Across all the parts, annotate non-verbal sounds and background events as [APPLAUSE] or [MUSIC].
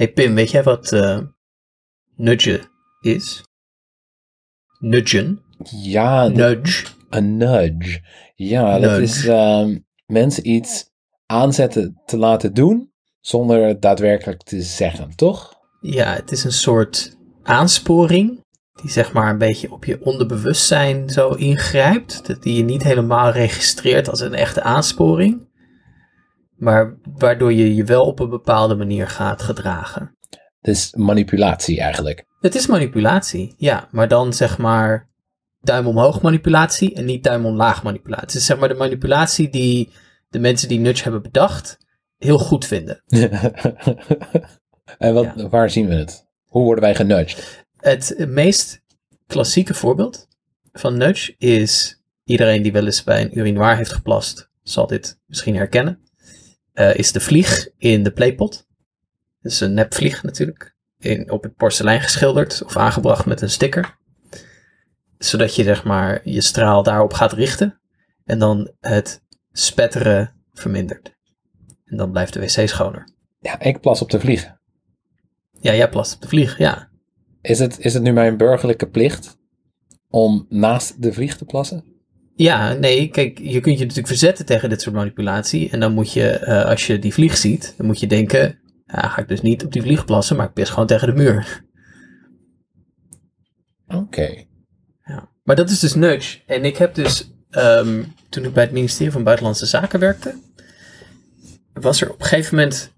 Hey Pim, weet jij wat uh, nudge is? Nudgen? Ja. Nudge. Een nudge. Ja, dat is uh, mensen iets aanzetten te laten doen zonder het daadwerkelijk te zeggen, toch? Ja, het is een soort aansporing die zeg maar een beetje op je onderbewustzijn zo ingrijpt. Dat die je niet helemaal registreert als een echte aansporing. Maar waardoor je je wel op een bepaalde manier gaat gedragen. Dus manipulatie eigenlijk. Het is manipulatie, ja. Maar dan zeg maar duim omhoog manipulatie en niet duim omlaag manipulatie. Het is zeg maar de manipulatie die de mensen die nudge hebben bedacht heel goed vinden. [LAUGHS] en wat, waar zien we het? Hoe worden wij genudged? Het meest klassieke voorbeeld van nudge is iedereen die wel eens bij een urinoir heeft geplast, zal dit misschien herkennen. Uh, is de vlieg in de playpot. Dat is een nepvlieg natuurlijk. In, op het porselein geschilderd of aangebracht met een sticker. Zodat je zeg maar je straal daarop gaat richten. En dan het spetteren vermindert. En dan blijft de wc schoner. Ja, ik plas op de vlieg. Ja, jij plast op de vlieg, ja. Is het, is het nu mijn burgerlijke plicht om naast de vlieg te plassen? Ja, nee, kijk, je kunt je natuurlijk verzetten tegen dit soort manipulatie. En dan moet je, uh, als je die vlieg ziet, dan moet je denken, ja, ga ik dus niet op die vlieg plassen, maar ik pis gewoon tegen de muur. Oké. Ja. Maar dat is dus nudge. En ik heb dus, um, toen ik bij het ministerie van Buitenlandse Zaken werkte, was er op een gegeven moment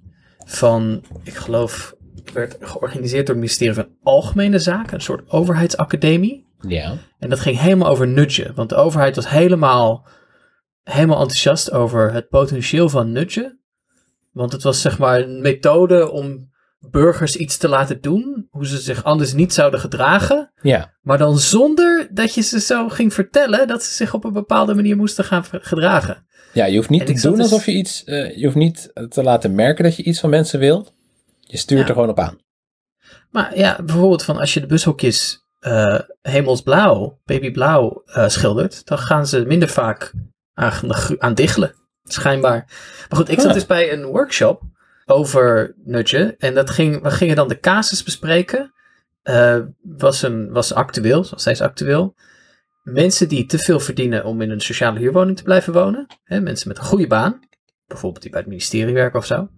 van, ik geloof, werd georganiseerd door het ministerie van Algemene Zaken, een soort overheidsacademie. Ja. En dat ging helemaal over nudgen, want de overheid was helemaal, helemaal enthousiast over het potentieel van nudgen. Want het was zeg maar een methode om burgers iets te laten doen, hoe ze zich anders niet zouden gedragen. Ja. Maar dan zonder dat je ze zo ging vertellen dat ze zich op een bepaalde manier moesten gaan gedragen. Ja, je hoeft niet te doen alsof je iets, uh, je hoeft niet te laten merken dat je iets van mensen wilt. Je stuurt er gewoon op aan. Maar ja, bijvoorbeeld van als je de bushokjes uh, hemelsblauw, babyblauw uh, schildert, dan gaan ze minder vaak aan, aan diggelen, schijnbaar. Maar goed, ik zat dus bij een workshop over nudgen en dat ging, we gingen dan de casus bespreken. Uh, was, een, was actueel, was steeds actueel. Mensen die te veel verdienen om in een sociale huurwoning te blijven wonen. Hè, mensen met een goede baan. Bijvoorbeeld die bij het ministerie werken of zo.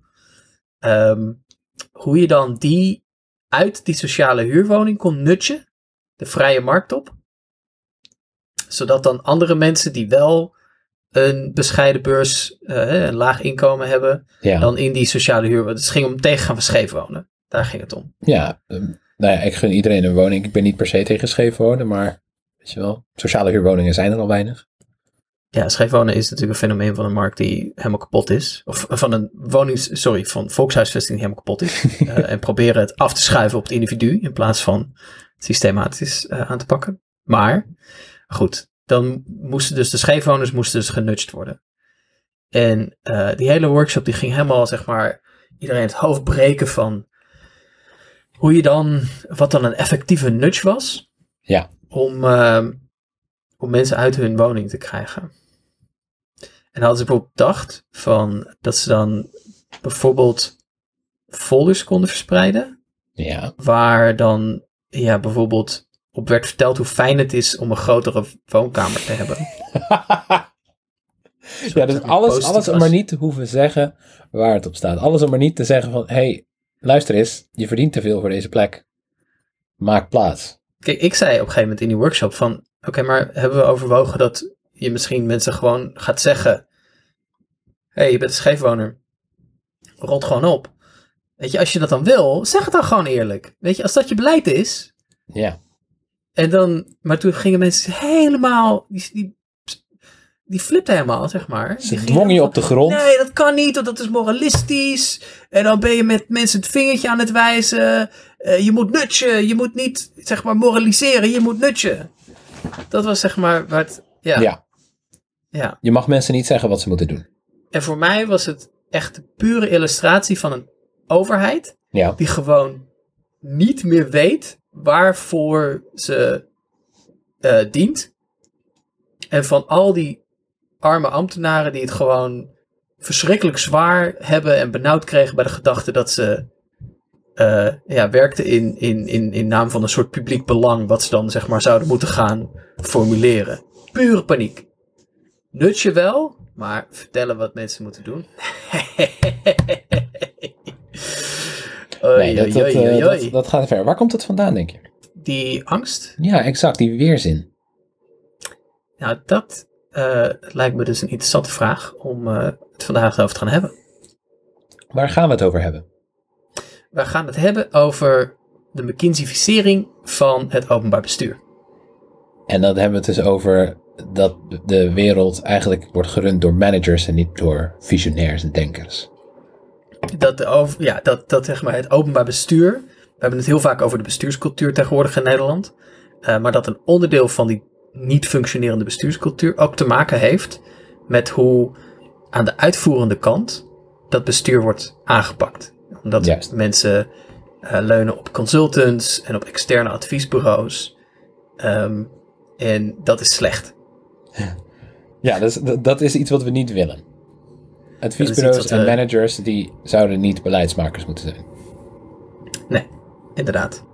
Um, hoe je dan die uit die sociale huurwoning kon nutchen, de vrije markt op. Zodat dan andere mensen die wel een bescheiden beurs, uh, een laag inkomen hebben, dan in die sociale. Dus het ging om tegen gaan we scheef wonen. Daar ging het om. Ja, um, nou ja, ik gun iedereen een woning. Ik ben niet per se tegen scheef wonen, maar weet je wel, sociale huurwoningen zijn er al weinig. Ja, scheefwonen is natuurlijk een fenomeen van een markt die helemaal kapot is. Of van een wonings, sorry, van volkshuisvesting die helemaal kapot is. uh, [LAUGHS] en proberen het af te schuiven op het individu in plaats van systematisch uh, aan te pakken. Maar, goed, dan moesten dus de scheefwoners moesten dus genudged worden. En uh, die hele workshop die ging helemaal, zeg maar, iedereen het hoofd breken van hoe je dan, wat dan een effectieve nudge was. Ja. Om, om mensen uit hun woning te krijgen. En hadden ze bijvoorbeeld bedacht van dat ze dan bijvoorbeeld folders konden verspreiden. Ja. Waar dan ja, bijvoorbeeld op werd verteld hoe fijn het is om een grotere woonkamer te hebben. [LAUGHS] ja, dus alles, alles om maar niet te hoeven zeggen waar het op staat. Alles om maar niet te zeggen van, hé, hey, luister eens, je verdient te veel voor deze plek. Maak plaats. Kijk, ik zei op een gegeven moment in die workshop van, oké, maar hebben we overwogen dat je misschien mensen gewoon gaat zeggen: Hé, hey, je bent een scheefwoner. Rot gewoon op. Weet je, als je dat dan wil, zeg het dan gewoon eerlijk. Weet je, als dat je beleid is. Ja. En dan, maar toen gingen mensen helemaal, die, die, die flipten helemaal, zeg maar. Ze dwongen je op de grond. Nee, dat kan niet, want dat is moralistisch. En dan ben je met mensen het vingertje aan het wijzen. Uh, je moet nutje, je moet niet, zeg maar, moraliseren, je moet nutje. Dat was zeg maar wat, ja. ja. Ja. Je mag mensen niet zeggen wat ze moeten doen. En voor mij was het echt de pure illustratie van een overheid ja. die gewoon niet meer weet waarvoor ze uh, dient. En van al die arme ambtenaren die het gewoon verschrikkelijk zwaar hebben en benauwd kregen bij de gedachte dat ze uh, ja, werkte in, in, in, in naam van een soort publiek belang, wat ze dan zeg maar zouden moeten gaan formuleren. Pure paniek. Nutje wel, maar vertellen wat mensen moeten doen. [LAUGHS] nee, dat, dat, uh, dat, dat, gaat ver. Waar komt het vandaan, denk je? Die angst? Ja, exact, die weerzin. Nou, dat uh, lijkt me dus een interessante vraag om uh, het vandaag over te gaan hebben. Waar gaan we het over hebben? We gaan het hebben over de McKinseyficering van het openbaar bestuur. En dan hebben we het dus over dat de wereld eigenlijk wordt gerund door managers en niet door visionairs en denkers. Dat, over, ja, dat, dat zeg maar het openbaar bestuur. We hebben het heel vaak over de bestuurscultuur tegenwoordig in Nederland. Uh, maar dat een onderdeel van die niet functionerende bestuurscultuur ook te maken heeft met hoe aan de uitvoerende kant dat bestuur wordt aangepakt. Omdat mensen uh, leunen op consultants en op externe adviesbureaus. Um, en dat is slecht. Ja, dat is, dat is iets wat we niet willen. Adviesbureaus en managers die zouden niet beleidsmakers moeten zijn. Nee, inderdaad.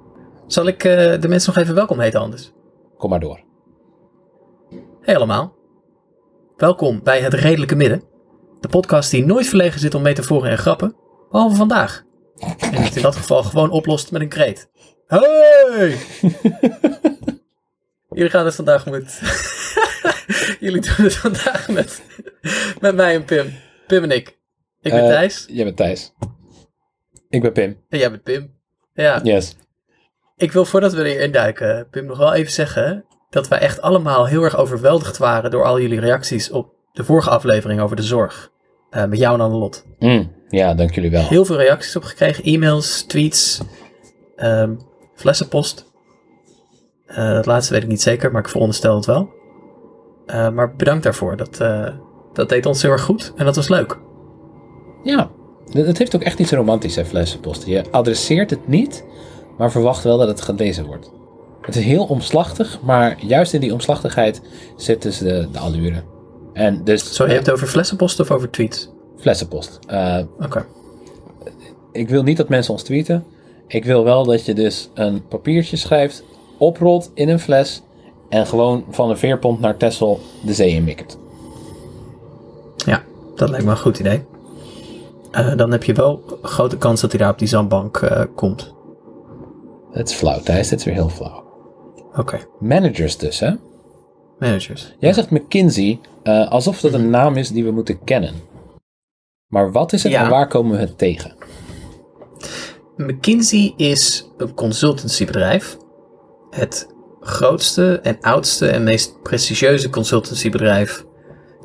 Zal ik uh, de mensen nog even welkom heten anders? Kom maar door. Hey allemaal. Welkom bij Het Redelijke Midden. De podcast die nooit verlegen zit om metaforen en grappen, behalve vandaag. En het in dat geval gewoon oplost met een kreet. Hey! [LAUGHS] Jullie gaan het vandaag met... [LAUGHS] Jullie doen het vandaag met, met mij en Pim. Pim en ik. Ik ben uh, Thijs. Jij bent Thijs. Ik ben Pim. En jij bent Pim. Ja. Yes. Ik wil voordat we erin duiken, Pim, nog wel even zeggen dat wij echt allemaal heel erg overweldigd waren door al jullie reacties op de vorige aflevering over de zorg. Uh, met jou en Annelot. Mm, ja, dank jullie wel. Heel veel reacties op gekregen. E-mails, tweets, um, flessenpost. Uh, dat laatste weet ik niet zeker, maar ik veronderstel het wel. Uh, maar bedankt daarvoor. Dat, dat deed ons heel erg goed en dat was leuk. Ja, het heeft ook echt iets romantisch, hè, flessenpost. Je adresseert het niet, maar verwacht wel dat het gelezen wordt. Het is heel omslachtig, maar juist in die omslachtigheid zit dus de, de allure. En dus, Zo, je hebt het over flessenpost of over tweets? Flessenpost. Uh, Oké. Ik wil niet dat mensen ons tweeten. Ik wil wel dat je dus een papiertje schrijft, oprolt in een fles en gewoon van een veerpont naar Texel de zee in mikt. Dat lijkt me een goed idee. Uh, dan heb je wel een grote kans dat hij daar op die zandbank uh, komt. Dat is flauw, Thijs. Dat is weer heel flauw. Oké. Managers dus, hè? Managers. Jij zegt McKinsey uh, alsof dat een naam is die we moeten kennen. Maar wat is het en waar komen we het tegen? McKinsey is een consultancybedrijf. Het grootste en oudste en meest prestigieuze consultancybedrijf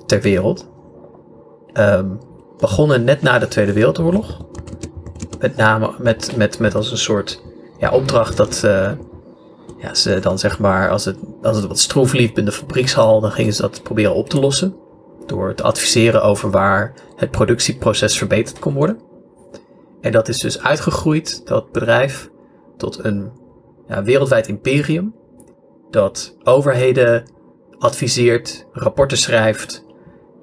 ter wereld. Um, begonnen net na de Tweede Wereldoorlog. Met name met, met, met als een soort ja, opdracht dat uh, ja, ze dan zeg maar, als het, als het wat stroef liep in de fabriekshal, dan gingen ze dat proberen op te lossen. Door te adviseren over waar het productieproces verbeterd kon worden. En dat is dus uitgegroeid, dat bedrijf, tot een ja, wereldwijd imperium. Dat overheden adviseert, rapporten schrijft.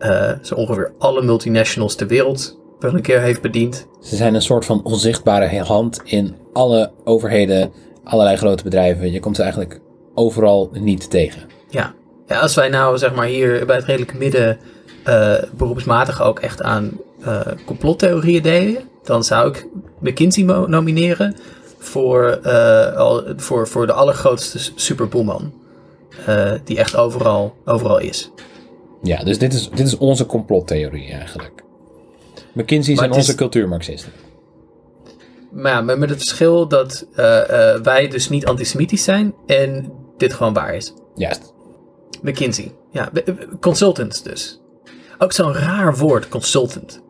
Uh, zo ongeveer alle multinationals ter wereld wel een keer heeft bediend. Ze zijn een soort van onzichtbare hand in alle overheden allerlei grote bedrijven. Je komt ze eigenlijk overal niet tegen. Ja, ja als wij nou zeg maar hier bij het redelijke midden uh, beroepsmatig ook echt aan uh, complottheorieën deden, dan zou ik McKinsey nomineren voor, uh, al, voor, voor de allergrootste superboeman. die echt overal, overal is. Ja, dus dit is, dit is onze complottheorie eigenlijk. McKinsey zijn onze cultuurmarxisten. Maar, ja, maar met het verschil dat uh, uh, wij dus niet antisemitisch zijn en dit gewoon waar is. Juist. McKinsey. Ja, consultants dus. Ook zo'n raar woord, consultant.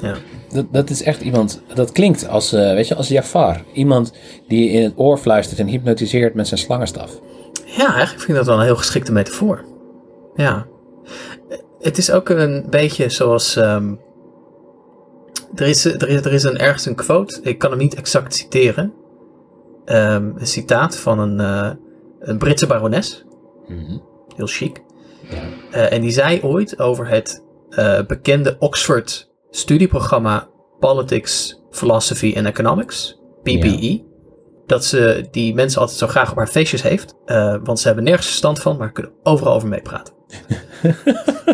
Ja. Dat, dat is echt iemand, dat klinkt als, uh, weet je, als Jafar. Iemand die in het oor fluistert en hypnotiseert met zijn slangenstaf. Ja, eigenlijk vind ik dat wel een heel geschikte metafoor. Ja. Het is ook een beetje zoals um, er is, er, is, er is een, ergens een quote, ik kan hem niet exact citeren. Um, een citaat van een, uh, een Britse barones. Mm Heel chic. Ja. Uh, en die zei ooit over het uh, bekende Oxford studieprogramma Politics, Philosophy and Economics. PPE. Dat ze die mensen altijd zo graag op haar feestjes heeft. eh, want ze hebben nergens verstand van, maar kunnen overal over meepraten.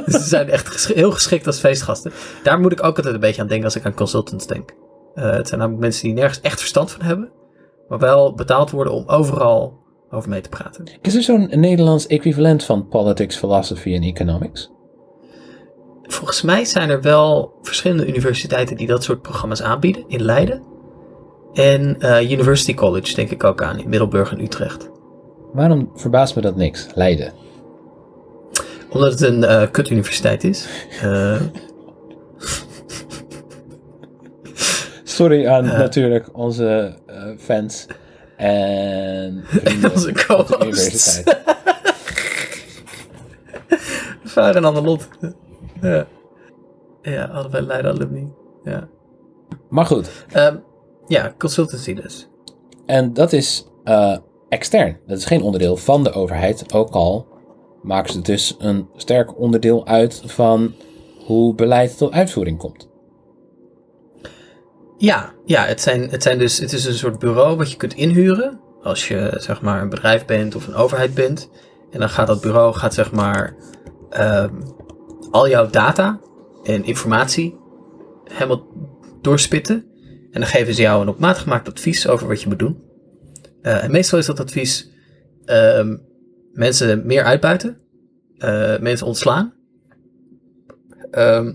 Dus [LAUGHS] ze zijn echt ges- heel geschikt als feestgasten. Daar moet ik ook altijd een beetje aan denken als ik aan consultants denk. Eh, het zijn namelijk mensen die nergens echt verstand van hebben. Maar wel betaald worden om overal over mee te praten. Is er zo'n Nederlands equivalent van politics, philosophy en economics? Volgens mij zijn er wel verschillende universiteiten die dat soort programma's aanbieden. In Leiden. En eh, University College denk ik ook aan. In Middelburg en Utrecht. Waarom verbaast me dat niks? Leiden. Omdat het een eh kutuniversiteit is. Eh, Sorry aan Eh. natuurlijk onze fans en vrienden [LAUGHS] Onze co-hosts. universiteit. [LAUGHS] Vaar en ander lot. ja. ja, allebei Leiden alumni. Ja, Maar goed, Ehm, ja consultancy dus. en dat is extern. Dat is geen onderdeel van de overheid, ook al maken ze dus een sterk onderdeel uit van hoe beleid tot uitvoering komt. Ja, ja het, zijn, het, zijn dus, het is een soort bureau wat je kunt inhuren. Als je zeg maar een bedrijf bent of een overheid bent. En dan gaat dat bureau gaat, zeg maar ehm, al jouw data en informatie helemaal doorspitten. En dan geven ze jou een op maat gemaakt advies over wat je moet doen. Eh, en meestal is dat advies ehm, mensen meer uitbuiten. eh, mensen ontslaan. Ehm,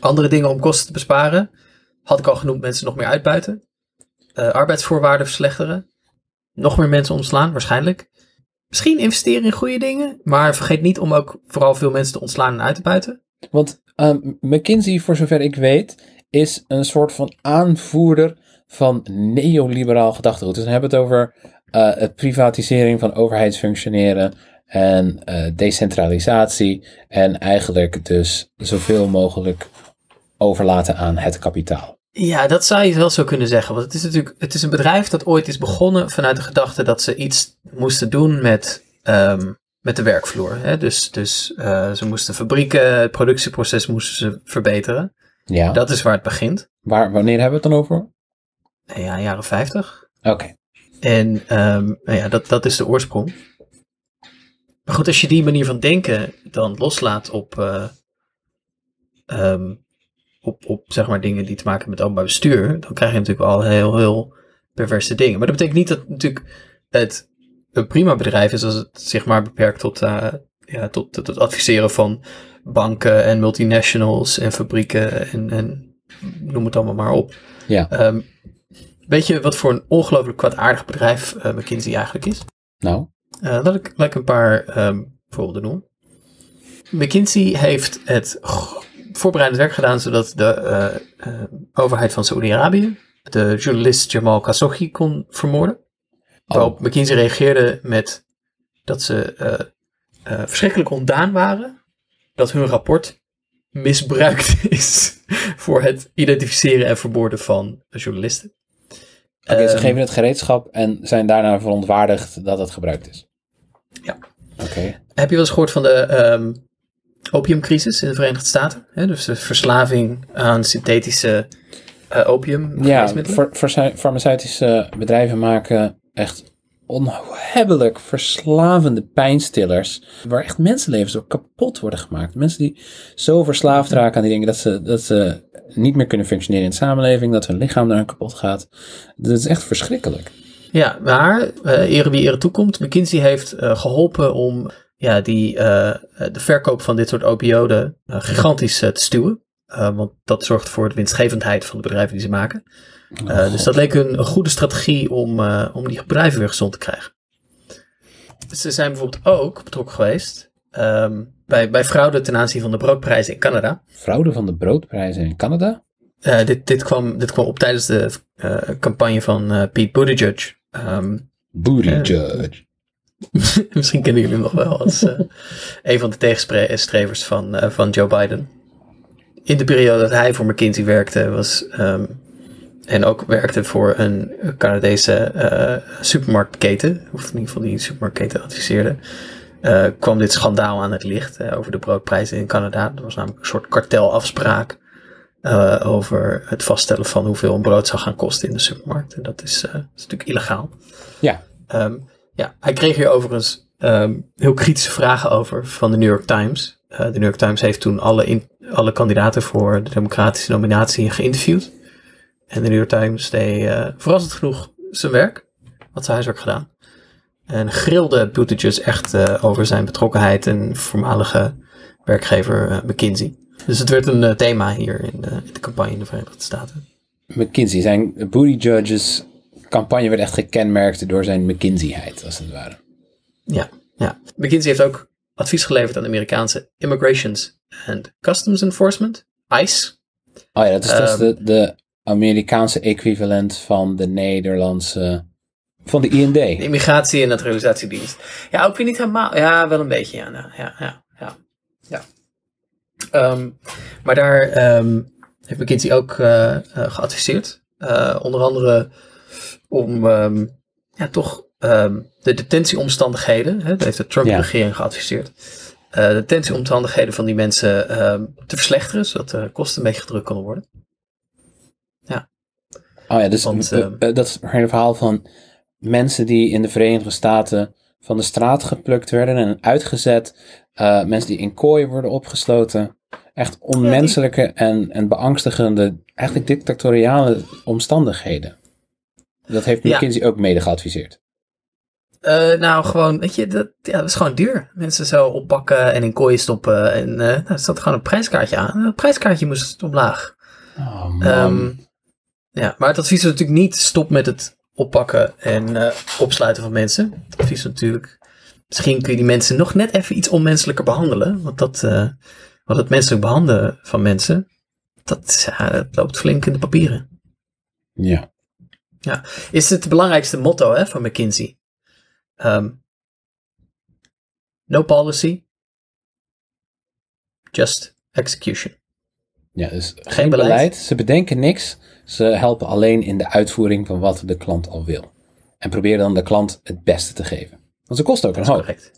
andere dingen om kosten te besparen had ik al genoemd, mensen nog meer uitbuiten. Eh, arbeidsvoorwaarden verslechteren. Nog meer mensen ontslaan, waarschijnlijk. Misschien investeren in goede dingen, maar vergeet niet om ook vooral veel mensen te ontslaan en uit te buiten. Want ehm, McKinsey, voor zover ik weet, is een soort van aanvoerder van neoliberaal gedachtegoed. Dus dan hebben we het over eh, het privatisering van overheidsfunctioneren en eh, decentralisatie en eigenlijk dus zoveel mogelijk overlaten aan het kapitaal. Ja, dat zou je wel zo kunnen zeggen. Want het is natuurlijk het is een bedrijf dat ooit is begonnen vanuit de gedachte dat ze iets moesten doen met, ehm, met de werkvloer. Hè? Dus, dus eh, ze moesten fabrieken, het productieproces moesten ze verbeteren. Ja, Dat is waar het begint. Waar, wanneer hebben we het dan over? Nou Ja, jaren 50. Oké, En ehm, nou ja, dat, dat is de oorsprong. Maar goed, als je die manier van denken dan loslaat op, eh, ehm, op, op zeg maar dingen die te maken hebben met openbaar bestuur, dan krijg je natuurlijk al heel, heel perverse dingen. Maar dat betekent niet dat natuurlijk het een prima bedrijf is als het zich maar beperkt tot, eh, ja, tot, tot het adviseren van banken en multinationals en fabrieken en, en noem het allemaal maar op. ja. Ehm, weet je wat voor een ongelooflijk kwaadaardig bedrijf eh, McKinsey eigenlijk is? Nou, Eh, laat, ik, laat ik een paar ehm, voorbeelden noemen. McKinsey heeft het voorbereidend werk gedaan zodat de eh, overheid van Saoedi-Arabië de journalist Jamal Khashoggi kon vermoorden. Waarop McKinsey reageerde met dat ze verschrikkelijk ontdaan waren dat hun rapport misbruikt [LAUGHS] is voor het identificeren en vermoorden van journalisten. Oké, ze Ehm, geven het gereedschap en zijn daarna verontwaardigd dat het gebruikt is. Ja. Oké. Heb je wel eens gehoord van de ehm, opiumcrisis in de Verenigde Staten? Dus de verslaving aan synthetische eh opium. Ja, farmaceutische bedrijven maken echt onhebbelijk verslavende pijnstillers. Waar echt mensenlevens door kapot worden gemaakt. Mensen die zo verslaafd raken aan die dingen dat ze, dat ze niet meer kunnen functioneren in de samenleving. Dat hun lichaam daar kapot gaat. Dat is echt verschrikkelijk. Ja, maar eh ere wie ere toekomt. McKinsey heeft eh, geholpen om ja, die, eh, de verkoop van dit soort opioden gigantisch te stuwen. Want dat zorgt voor de winstgevendheid van de bedrijven die ze maken. Eh, dus dat leek hun een goede strategie om, eh, om die bedrijven weer gezond te krijgen. Ze zijn bijvoorbeeld ook betrokken geweest ehm, bij, bij fraude ten aanzien van de broodprijzen in Canada. Fraude van de broodprijzen in Canada? Eh, dit, dit, kwam, dit kwam op tijdens de campagne van eh, Pete Buttigieg. Eh, judge. [LAUGHS] misschien kennen jullie hem nog wel als [LAUGHS] een van de tegenstrevers van, van Joe Biden. In de periode dat hij voor McKinsey werkte, was, ehm, en ook werkte voor een Canadese eh, supermarktketen, of in ieder geval die supermarktketen adviseerde, eh, kwam dit schandaal aan het licht eh, over de broodprijzen in Canada. Dat was namelijk een soort kartelafspraak over het vaststellen van hoeveel een brood zou gaan kosten in de supermarkt. En dat is, dat is natuurlijk illegaal. Ja. Ehm, ja, hij kreeg hier overigens ehm, heel kritische vragen over van de New York Times. De New York Times heeft toen alle, in, alle kandidaten voor de democratische nominatie geïnterviewd. En de New York Times deed uh, verrassend genoeg zijn werk, had zijn huiswerk gedaan. En grilde Buttigieg echt uh, over zijn betrokkenheid en voormalige werkgever McKinsey. Dus het werd een thema hier in de, in de campagne in de Verenigde Staten. McKinsey, zijn Buttigieg's campagne werd echt gekenmerkt door zijn McKinseyheid, als het ware. Ja, ja. McKinsey heeft ook advies geleverd aan de Amerikaanse Immigrations and Customs Enforcement, ICE. Oh ja, dat is, um, dat is de, de Amerikaanse equivalent van de Nederlandse, van de IND. De Immigratie- en Naturalisatiedienst. Ja, ook weer niet helemaal, ja, wel een beetje, ja, nou, ja, ja, ja. ja. Um, maar daar um, heeft McKinsey ook uh, uh, geadviseerd. Uh, onder andere om um, ja, toch de detentieomstandigheden, hè, dat heeft de Trump-regering ja. geadviseerd, de detentieomstandigheden van die mensen te verslechteren, zodat de kosten een beetje gedrukt kunnen worden. Oh ja, dus Want, uh, uh, dat is een verhaal van mensen die in de Verenigde Staten van de straat geplukt werden en uitgezet, uh, mensen die in kooien worden opgesloten. Echt onmenselijke ja, die... en, en beangstigende, eigenlijk dictatoriale omstandigheden. Dat heeft McKinsey ja. ook mede geadviseerd. Uh, nou, gewoon, weet je, dat, ja, dat is gewoon duur. Mensen zo oppakken en in kooien stoppen. En uh, nou, er zat gewoon een prijskaartje aan. Het prijskaartje moest omlaag. Oh, man. Um, ja, maar het advies is natuurlijk niet stop met het oppakken en uh, opsluiten van mensen. Het advies is natuurlijk, misschien kun je die mensen nog net even iets onmenselijker behandelen. Want dat, wat het menselijk behandelen van mensen, dat, ja, dat loopt flink in de papieren. Ja. Ja, is het belangrijkste motto hè, van McKinsey? Um, no policy, just execution. Ja, dus geen, geen beleid. beleid. Ze bedenken niks. Ze helpen alleen in de uitvoering van wat de klant al wil. En proberen dan de klant het beste te geven. Want ze kosten ook een hoop. Correct.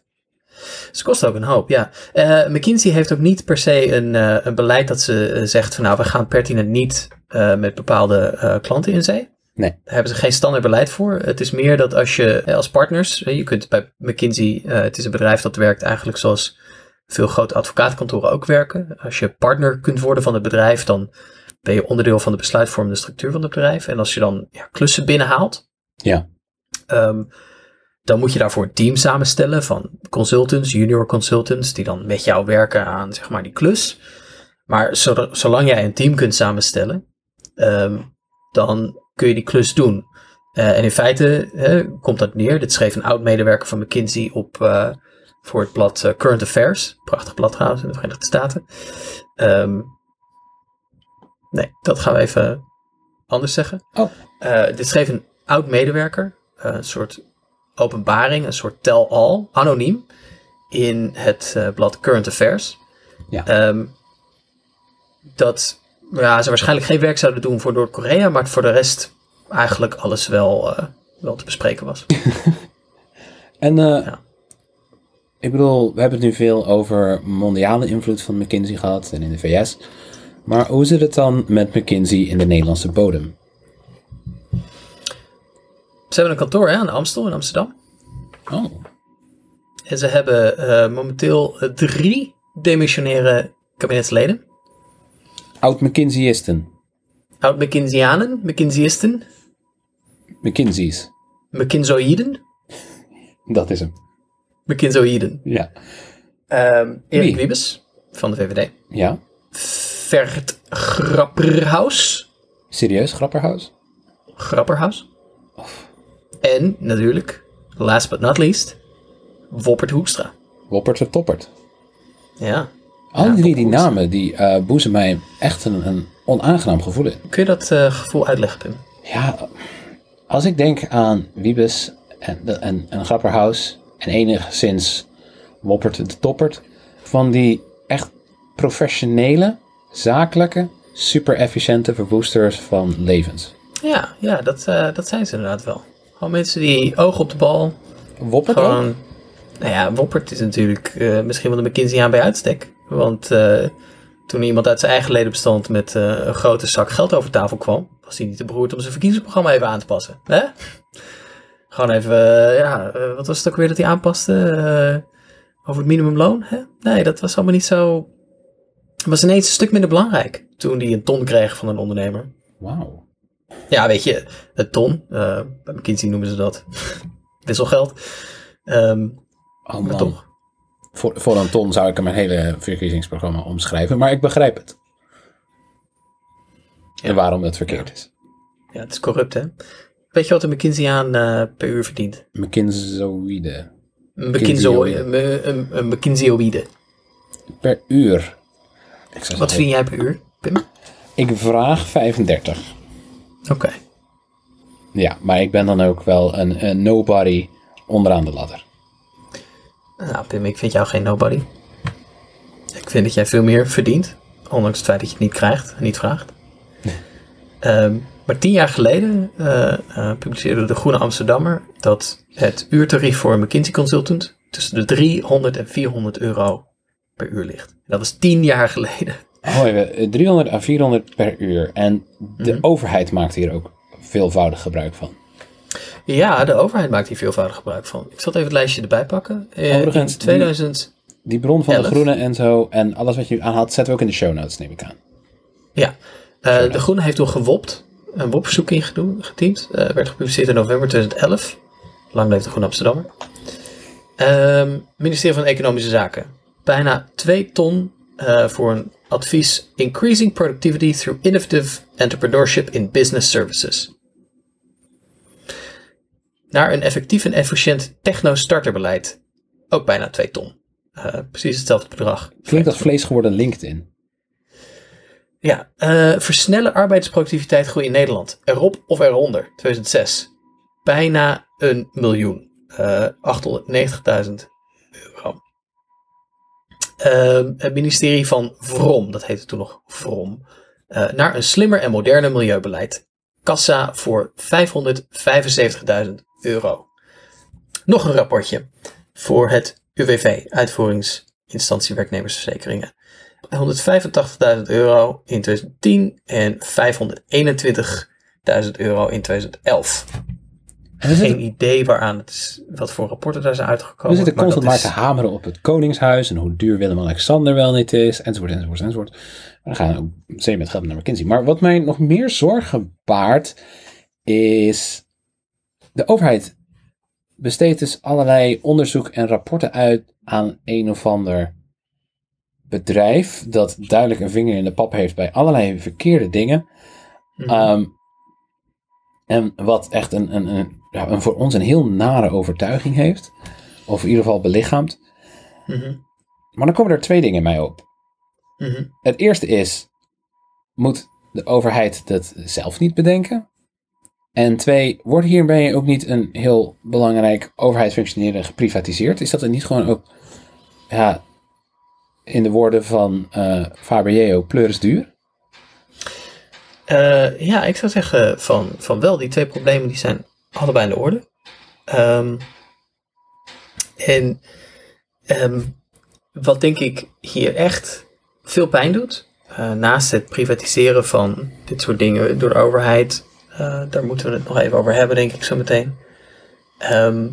Ze kosten ook een hoop, ja. Uh, McKinsey heeft ook niet per se een, uh, een beleid dat ze uh, zegt van nou, we gaan pertinent niet met bepaalde klanten in zee. Nee. Daar hebben ze geen standaard beleid voor. Het is meer dat als je als partners, je kunt bij McKinsey, het is een bedrijf dat werkt eigenlijk zoals veel grote advocaatkantoren ook werken. Als je partner kunt worden van het bedrijf, dan ben je onderdeel van de besluitvormende structuur van het bedrijf. En als je dan ja, klussen binnenhaalt, ja. Um, dan moet je daarvoor een team samenstellen van consultants, junior consultants, die dan met jou werken aan zeg maar die klus. Maar zolang jij een team kunt samenstellen, um, dan kun je die klus doen. Uh, en in feite uh, komt dat neer. Dit schreef een oud-medewerker van McKinsey op uh, voor het blad Current Affairs. Prachtig blad trouwens in de Verenigde Staten. Um, nee, dat gaan we even anders zeggen. Oh. dit schreef een oud-medewerker. een soort openbaring, een soort tell-all, anoniem. In het blad Current Affairs. Ja. Um, dat ja, ze waarschijnlijk geen werk zouden doen voor Noord-Korea, maar voor de rest eigenlijk alles wel, uh, wel te bespreken was. [LAUGHS] en uh, ja. Ik bedoel, we hebben het nu veel over mondiale invloed van McKinsey gehad en in de VS. Maar hoe zit het dan met McKinsey in de Nederlandse bodem? Ze hebben een kantoor hè, aan de Amstel in Amsterdam. Oh. En ze hebben uh, momenteel drie demissionaire kabinetsleden. Oud-McKinseyisten. Oud-McKinseyanen? McKinseyisten? McKinseys. McKinzoïden? Dat is hem. McKinzoïden. Ja. Um, Erik Wiebes van de VVD. Ja. Vert Grapperhaus. Serieus, Grapperhaus? Grapperhaus. Of. En natuurlijk, last but not least, Woppert Hoekstra. Woppert de Toppert. Ja. Al ja, drie die namen die uh, boezen mij echt een, een, onaangenaam gevoel in. Kun je dat uh, gevoel uitleggen, Pim? Ja, als ik denk aan Wiebes en, en, en Grapperhaus en enigszins Woppert de Toppert, van die echt professionele, zakelijke, super efficiënte verwoesters van levens. Ja, ja dat, uh, dat zijn ze inderdaad wel. Gewoon mensen die oog op de bal. Woppert gewoon, Nou ja, Woppert is natuurlijk uh, misschien wel de McKinsey aan bij uitstek. Want uh, toen iemand uit zijn eigen ledenbestand met eh, een grote zak geld over tafel kwam, was hij niet te beroerd om zijn verkiezingsprogramma even aan te passen. Hè? Gewoon even, eh, ja, eh, wat was het ook weer dat hij aanpaste? Eh, over het minimumloon? Hè? Nee, dat was allemaal niet zo. Het was ineens een stuk minder belangrijk toen hij een ton kreeg van een ondernemer. Wauw. Ja, weet je, een ton, eh, bij McKinsey noemen ze dat [LAUGHS] wisselgeld. Oh man. toch. Voor, voor een ton zou ik hem mijn hele verkiezingsprogramma omschrijven. Maar ik begrijp het. Ja. En waarom het verkeerd is. Ja, het is corrupt, hè? Weet je wat een McKinsey aan eh, per uur verdient? McKinsey, McKinseyoïde. een, McKinseyоïde. Per uur. Wat verdien jij per uur, Pim? ik vraag 35. Oké. Ja, maar ik ben dan ook wel een, een nobody onderaan de ladder. Nou, Pim, ik vind jou geen nobody. Ik vind dat jij veel meer verdient. Ondanks het feit dat je het niet krijgt en niet vraagt. Ehm, maar tien jaar geleden eh, eh, publiceerde de Groene Amsterdammer dat het uurtarief voor een McKinsey consultant tussen de 300 en 400 euro per uur ligt. Dat was tien jaar geleden. Oh, even, eh, 300 à 400 per uur. En de Mhm. overheid maakt hier ook veelvoudig gebruik van. Ja, de overheid maakt hier veelvoudig gebruik van. Ik zal even het lijstje erbij pakken. Overigens, in 2000, Die bron van de groene en zo. En alles wat je aanhaalt, zetten we ook in de show notes, neem ik aan. Ja, de Groene heeft toen gewopt, een WOP-verzoek ingediend. Eh werd gepubliceerd in november 2011. Lang leeft de Groene Amsterdammer. Ehm, ministerie van Economische Zaken. Bijna 2 ton eh, voor een advies Increasing Productivity Through Innovative Entrepreneurship in Business Services. Naar een effectief en efficiënt techno-starterbeleid. Ook bijna 2 ton. Eh, precies hetzelfde bedrag. Klinkt als vlees geworden LinkedIn. Ja, eh, versnellen arbeidsproductiviteit groei in Nederland. Erop of eronder, 2006. Bijna een miljoen. Eh 890.000 euro. Ehm, het ministerie van VROM, dat heette toen nog VROM, eh, naar een slimmer en moderner milieubeleid. Kassa voor 575.000 euro. Nog een rapportje voor het UWV, Uitvoeringsinstantie Werknemersverzekeringen. 185.000 euro in 2010 en 521.000 euro in 2011. En we Geen zitten, idee waaraan het is, wat voor rapporten daar zijn uitgekomen. we zitten constant maar is- te hameren op het Koningshuis. En hoe duur Willem-Alexander wel niet is. Enzovoort, enzovoort, enzovoort. Dan gaan we ook zeker met geld naar McKinsey. Maar wat mij nog meer zorgen baart. Is. De overheid besteedt dus allerlei onderzoek en rapporten uit aan een of ander bedrijf. Dat duidelijk een vinger in de pap heeft bij allerlei verkeerde dingen. Mhm. Ehm, en wat echt een, een, een, ja, een voor ons een heel nare overtuiging heeft. Of in ieder geval belichaamt. Mhm. Maar dan komen er twee dingen mij op. Mhm. Het eerste is, moet de overheid dat zelf niet bedenken? En twee, wordt hierbij ook niet een heel belangrijk overheidsfunctioneren geprivatiseerd? Is dat er niet gewoon ook, ja, in de woorden van eh Faber pleuris duur? Eh, ja, ik zou zeggen van, van wel. Die twee problemen die zijn allebei in de orde. Ehm, en ehm, wat denk ik hier echt veel pijn doet, eh, naast het privatiseren van dit soort dingen door de overheid, daar moeten we het nog even over hebben, denk ik zo meteen. Ehm,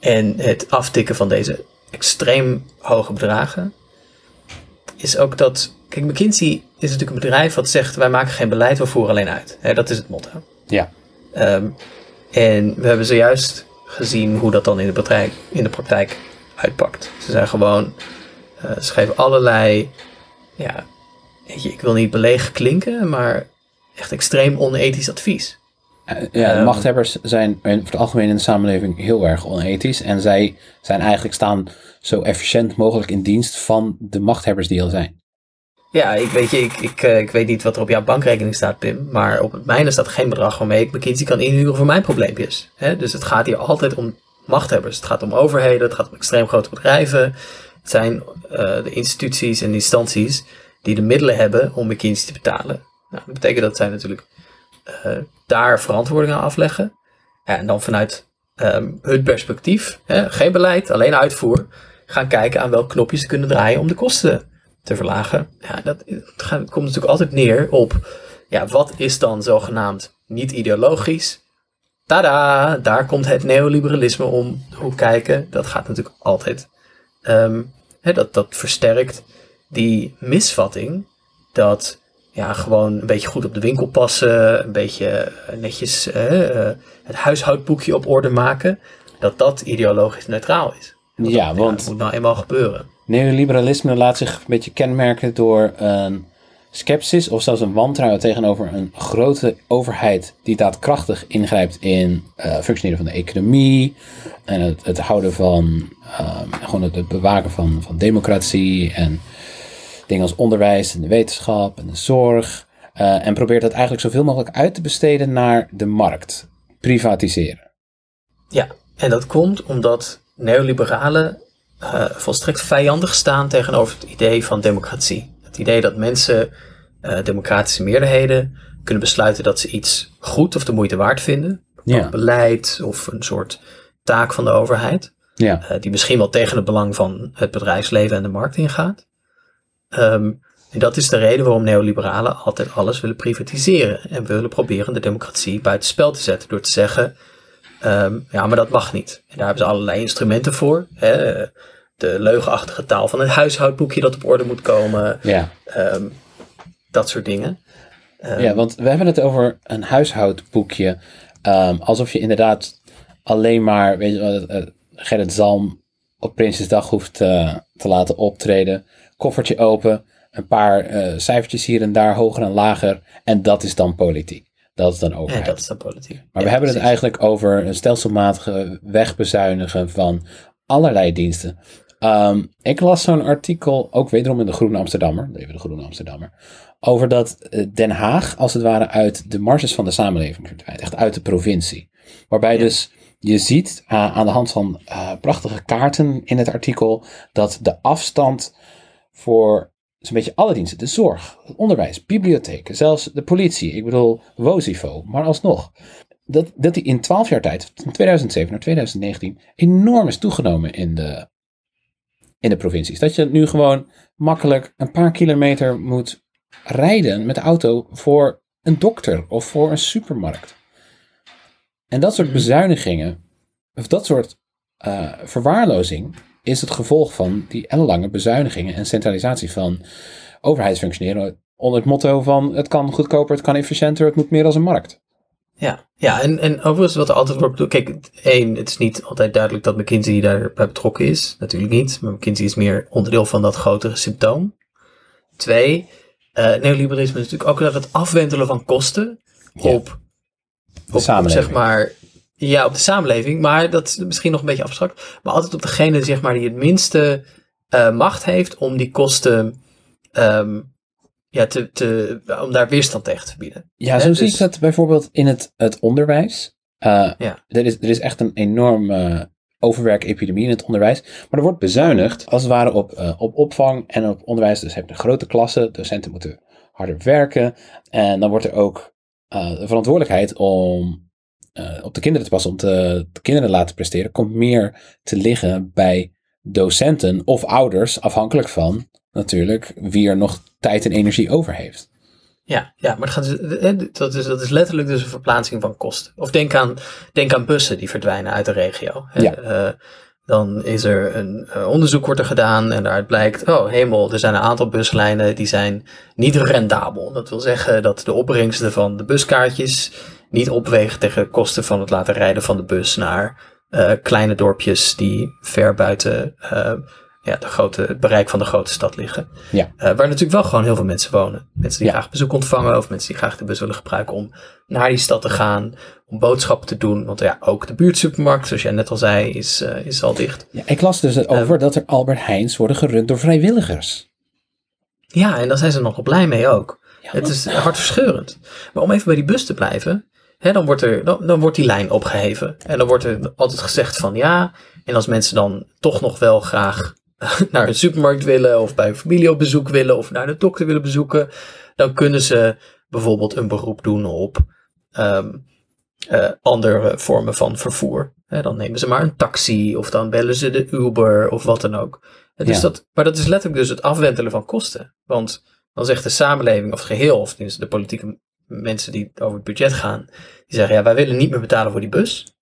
en het aftikken van deze extreem hoge bedragen, is ook dat. Kijk, McKinsey is natuurlijk een bedrijf wat zegt: wij maken geen beleid, we voeren alleen uit. Dat is het motto. Ja. Ehm, en we hebben zojuist gezien hoe dat dan in de, praktijk, in de praktijk uitpakt. Ze zijn gewoon, eh, ze geven allerlei, ja, weet je, ik wil niet belegen klinken, maar echt extreem onethisch advies. Ja, de Ehm. machthebbers zijn in het algemeen in de samenleving heel erg onethisch. En zij zijn eigenlijk staan zo efficiënt mogelijk in dienst van de machthebbers die al zijn. Ja, ik weet, je, ik, ik, eh, ik weet niet wat er op jouw bankrekening staat, Pim. Maar op het mijne staat geen bedrag waarmee ik McKinsey kan inhuren voor mijn probleempjes. Dus het gaat hier altijd om machthebbers. Het gaat om overheden, het gaat om extreem grote bedrijven. Het zijn eh, de instituties en instanties die de middelen hebben om McKinsey te betalen. Nou, dat betekent dat zij natuurlijk eh, daar verantwoording aan afleggen. En dan vanuit ehm, hun perspectief, hè, geen beleid, alleen uitvoer, gaan kijken aan welk knopje ze kunnen draaien om de kosten te verlagen. Ja, dat, komt natuurlijk altijd neer op, ja, wat is dan zogenaamd niet ideologisch? Tada, daar komt het neoliberalisme om de hoek kijken. Dat gaat natuurlijk altijd. Ehm, hè, dat, dat versterkt die misvatting dat ja, gewoon een beetje goed op de winkel passen, een beetje eh, netjes eh, eh, het huishoudboekje op orde maken, dat dat ideologisch neutraal is. Ja, dat want moet nou eenmaal gebeuren. neoliberalisme laat zich een beetje kenmerken door een sceptisch of zelfs een wantrouwen tegenover een grote overheid die daadkrachtig ingrijpt in eh functioneren van de economie en het, het houden van, ehm, gewoon het, het bewaken van, van democratie en dingen als onderwijs en de wetenschap en de zorg. eh, en probeert dat eigenlijk zoveel mogelijk uit te besteden naar de markt. Privatiseren. Ja, en dat komt omdat neoliberalen eh, volstrekt vijandig staan tegenover het idee van democratie. Het idee dat mensen, eh, democratische meerderheden, kunnen besluiten dat ze iets goed of de moeite waard vinden. Ja. Beleid of een soort taak van de overheid. Ja, die misschien wel tegen het belang van het bedrijfsleven en de markt ingaat. Ehm, en dat is de reden waarom neoliberalen altijd alles willen privatiseren en willen proberen de democratie buitenspel te zetten door te zeggen, ehm, ja, maar dat mag niet. En daar hebben ze allerlei instrumenten voor. Hè? De leugenachtige taal van het huishoudboekje dat op orde moet komen, ja. ehm, dat soort dingen. Ja, want we hebben het over een huishoudboekje. alsof je inderdaad alleen maar, weet je, eh, Gerrit Zalm op Prinsjesdag hoeft eh, te laten optreden. Koffertje open, een paar eh, cijfertjes hier en daar, hoger en lager. En dat is dan politiek. Dat is dan overheid. dat is dan politiek. Maar we hebben het eigenlijk over een stelselmatige wegbezuinigen van allerlei diensten. Ehm, ik las zo'n artikel, ook wederom in de Groene Amsterdammer, even de Groene Amsterdammer, over dat eh, Den Haag als het ware uit de marges van de samenleving verdwijnt, echt uit de provincie. Waarbij dus je ziet eh, aan de hand van prachtige kaarten in het artikel dat de afstand voor zo'n beetje alle diensten, de zorg, het onderwijs, bibliotheken, zelfs de politie, ik bedoel WOSIFO, maar alsnog, dat, dat die in 12 jaar tijd, van 2007 naar 2019, enorm is toegenomen in de, in de provincies. Dat je nu gewoon makkelijk een paar kilometer moet rijden met de auto voor een dokter of voor een supermarkt. En dat soort bezuinigingen, of dat soort eh, verwaarlozing, is het gevolg van die ellenlange bezuinigingen en centralisatie van overheidsfunctioneren. Onder het motto van het kan goedkoper, het kan efficiënter, het moet meer als een markt. Ja, ja en, en overigens wat er altijd wordt bedoeld. Kijk, één, het is niet altijd duidelijk dat McKinsey daarbij betrokken is. Natuurlijk niet. Maar McKinsey is meer onderdeel van dat grotere symptoom. Twee, eh neoliberalisme is natuurlijk ook dat het afwentelen van kosten Ja. op, op, op, samenleving. zeg maar, ja, op de samenleving. Maar dat is misschien nog een beetje abstract. Maar altijd op degene zeg maar, die het minste eh, macht heeft om die kosten, ehm, ja, te, te, om daar weerstand tegen te bieden. Ja, zo zie dus- ik dat bijvoorbeeld in het, het onderwijs. Eh, Ja. er, is, er is echt een enorme overwerkepidemie in het onderwijs. Maar er wordt bezuinigd als het ware op, eh, op opvang en op onderwijs. Dus heb je grote klassen, docenten moeten harder werken. En dan wordt er ook de verantwoordelijkheid om eh, op de kinderen te passen, om te, de kinderen te laten presteren, komt meer te liggen bij docenten of ouders, afhankelijk van natuurlijk wie er nog tijd en energie over heeft. Ja, ja, maar het gaat dus- eh, dat, is, dat is letterlijk dus een verplaatsing van kosten. Of denk aan, denk aan bussen die verdwijnen uit de regio. Ja. Eh, dan is er een eh, onderzoek wordt er gedaan en daaruit blijkt, oh hemel, er zijn een aantal buslijnen die zijn niet rendabel. Dat wil zeggen dat de opbrengsten van de buskaartjes niet opwegen tegen de kosten van het laten rijden van de bus naar eh, kleine dorpjes die ver buiten eh, ja, de grote, het bereik van de grote stad liggen. Ja. Eh, waar natuurlijk wel gewoon heel veel mensen wonen. Mensen die Ja. graag bezoek ontvangen of mensen die graag de bus willen gebruiken om naar die stad te gaan, om boodschappen te doen. Want ja, ook de buurtsupermarkt, zoals jij net al zei, is, is al dicht. Ja, ik las dus over dat er Albert Heijns worden gerund door vrijwilligers. Ja, en daar zijn ze nog wel blij mee ook. Ja, Het is hartverscheurend. Maar om even bij die bus te blijven, hè, dan, wordt er, dan, dan wordt die lijn opgeheven. En dan wordt er altijd gezegd van ja, en als mensen dan toch nog wel graag [LAUGHS] naar een supermarkt willen, of bij een familie op bezoek willen, of naar de dokter willen bezoeken, dan kunnen ze bijvoorbeeld een beroep doen op ehm, eh, andere vormen van vervoer. Dan nemen ze maar een taxi, of dan bellen ze de Uber, of wat dan ook. Het is dat, maar dat is letterlijk dus het afwentelen van kosten. Want dan zegt de samenleving of het geheel, of tenminste de politieke mensen die over het budget gaan, die zeggen ja, wij willen niet meer betalen voor die bus.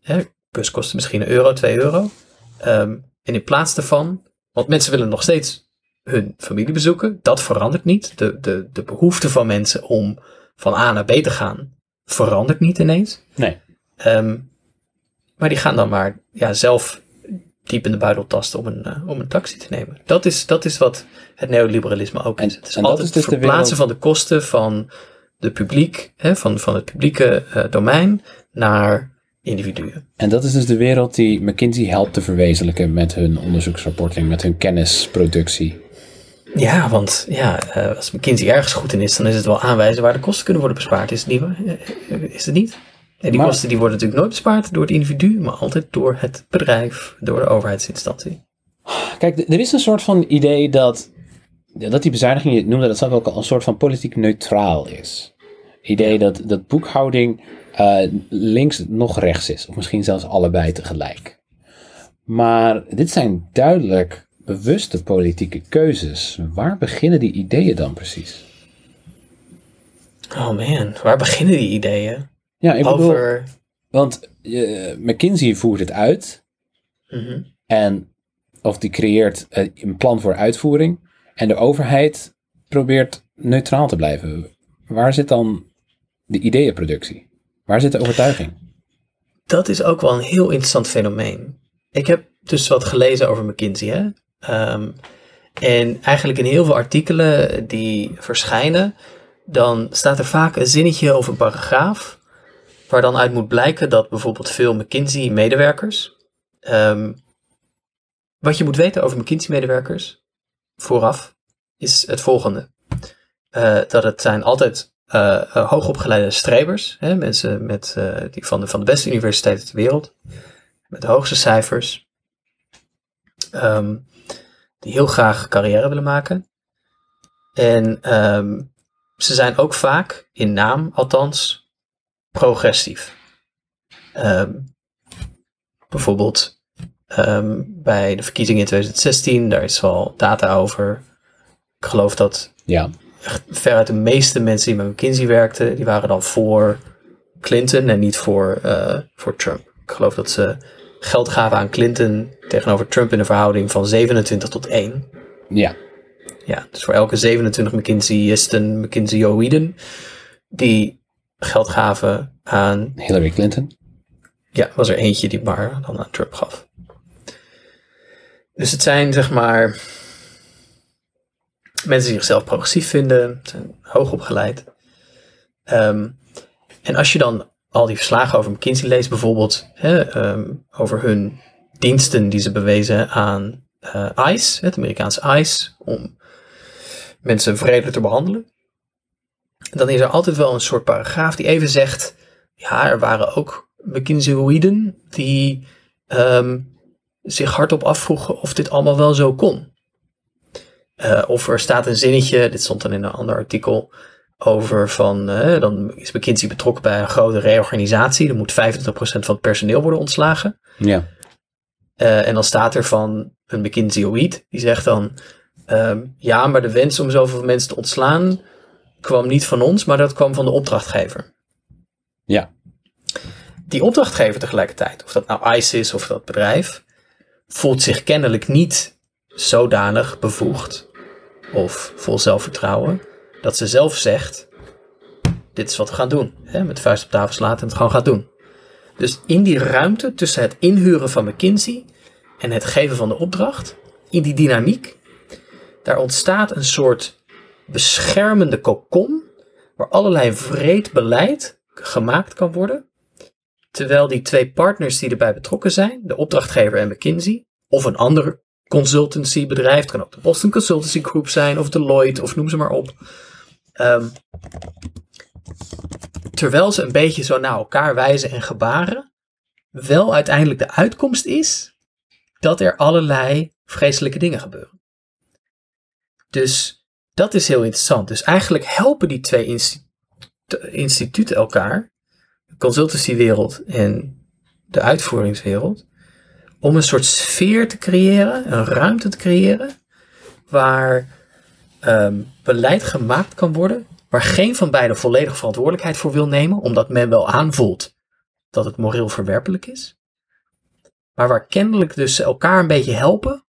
Hè, bus kost misschien een euro, twee euro. Ehm, en in plaats daarvan, want mensen willen nog steeds hun familie bezoeken, dat verandert niet. De, de, de behoefte van mensen om van A naar B te gaan, verandert niet ineens. Nee. Ehm, maar die gaan dan maar ja, zelf diep in de buidel tasten om een, eh, om een taxi te nemen. Dat is, dat is wat het neoliberalisme ook is. En- het is altijd is dus het de verplaatsen wereld- van de kosten van, de publiek, hè, van, van het publieke eh, domein naar individuen. En dat is dus de wereld die McKinsey helpt te verwezenlijken met hun onderzoeksrapporting, met hun kennisproductie. Ja, want ja, eh, als McKinsey ergens goed in is, dan is het wel aanwijzen waar de kosten kunnen worden bespaard. Is het niet? Eh, Is het niet? En die Maar- kosten die worden natuurlijk nooit bespaard door het individu, maar altijd door het bedrijf, door de overheidsinstantie. Kijk, er is een soort van idee dat, dat die bezuiniging, je noemde dat zelf ook al, een soort van politiek neutraal is. Idee dat, dat boekhouding eh, links nog rechts is, of misschien zelfs allebei tegelijk. Maar dit zijn duidelijk bewuste politieke keuzes. Waar beginnen die ideeën dan precies? Oh man, waar beginnen die ideeën? Ja, ik bedoel, Over. want eh, McKinsey voert het uit Mhm. en of die creëert eh, een plan voor uitvoering en de overheid probeert neutraal te blijven. Waar zit dan de ideeënproductie? Waar zit de overtuiging? Dat is ook wel een heel interessant fenomeen. Ik heb dus wat gelezen over McKinsey. Hè? Ehm, en eigenlijk in heel veel artikelen die verschijnen, dan staat er vaak een zinnetje of een paragraaf. Waar dan uit moet blijken dat bijvoorbeeld veel McKinsey-medewerkers. ehm, wat je moet weten over McKinsey-medewerkers vooraf is het volgende: Eh, dat het zijn altijd eh, eh, hoogopgeleide strebers, hè, mensen met, die van, de, van de beste universiteiten ter wereld, met de hoogste cijfers, ehm, die heel graag carrière willen maken. En ehm, ze zijn ook vaak, in naam althans, progressief. Ehm, bijvoorbeeld ehm, bij de verkiezingen in 2016, daar is wel data over. Ik geloof dat Ja, veruit de meeste mensen die bij McKinsey werkten, die waren dan voor Clinton en niet voor, eh, voor Trump. Ik geloof dat ze geld gaven aan Clinton tegenover Trump in een verhouding van 27 tot 1. ja, Ja, dus voor elke 27 McKinseyisten, McKinsey-oïden, die geld gaven aan Hillary Clinton. ja, was er eentje die maar dan aan Trump gaf. Dus het zijn zeg maar mensen die zichzelf progressief vinden, zijn hoog opgeleid. Ehm, en als je dan al die verslagen over McKinsey leest, bijvoorbeeld hè, ehm, over hun diensten die ze bewezen aan eh, ICE, het Amerikaanse ICE, om mensen vredelijk te behandelen. Dan is er altijd wel een soort paragraaf die even zegt, ja, er waren ook McKinsey'oïden die ehm, zich hardop afvroegen of dit allemaal wel zo kon. Eh, of er staat een zinnetje, dit stond dan in een ander artikel, over van, eh, dan is McKinsey betrokken bij een grote reorganisatie. Er moet 25% van het personeel worden ontslagen. Ja, Eh, en dan staat er van een McKinsey-oïd, die zegt dan, ehm, ja, maar de wens om zoveel mensen te ontslaan kwam niet van ons, maar dat kwam van de opdrachtgever. ja, Die opdrachtgever tegelijkertijd, of dat nou ICE is of dat bedrijf, voelt zich kennelijk niet zodanig bevoegd of vol zelfvertrouwen dat ze zelf zegt: Dit is wat we gaan doen. Hè, met vuist op tafel slaat en het gewoon gaat doen. Dus in die ruimte tussen het inhuren van McKinsey en het geven van de opdracht, in die dynamiek, daar ontstaat een soort beschermende kokon waar allerlei vreed beleid gemaakt kan worden Terwijl die twee partners die erbij betrokken zijn, de opdrachtgever en McKinsey, of een ander consultancybedrijf, het kan ook de Boston Consultancy Group zijn, of Deloitte, of noem ze maar op. Ehm, terwijl ze een beetje zo naar elkaar wijzen en gebaren, wel uiteindelijk de uitkomst is dat er allerlei vreselijke dingen gebeuren. Dus dat is heel interessant. Dus eigenlijk helpen die twee insti- instituten elkaar consultancywereld en de uitvoeringswereld om een soort sfeer te creëren, een ruimte te creëren, waar ehm, beleid gemaakt kan worden, waar geen van beiden volledig verantwoordelijkheid voor wil nemen, omdat men wel aanvoelt dat het moreel verwerpelijk is. Maar waar kennelijk dus elkaar een beetje helpen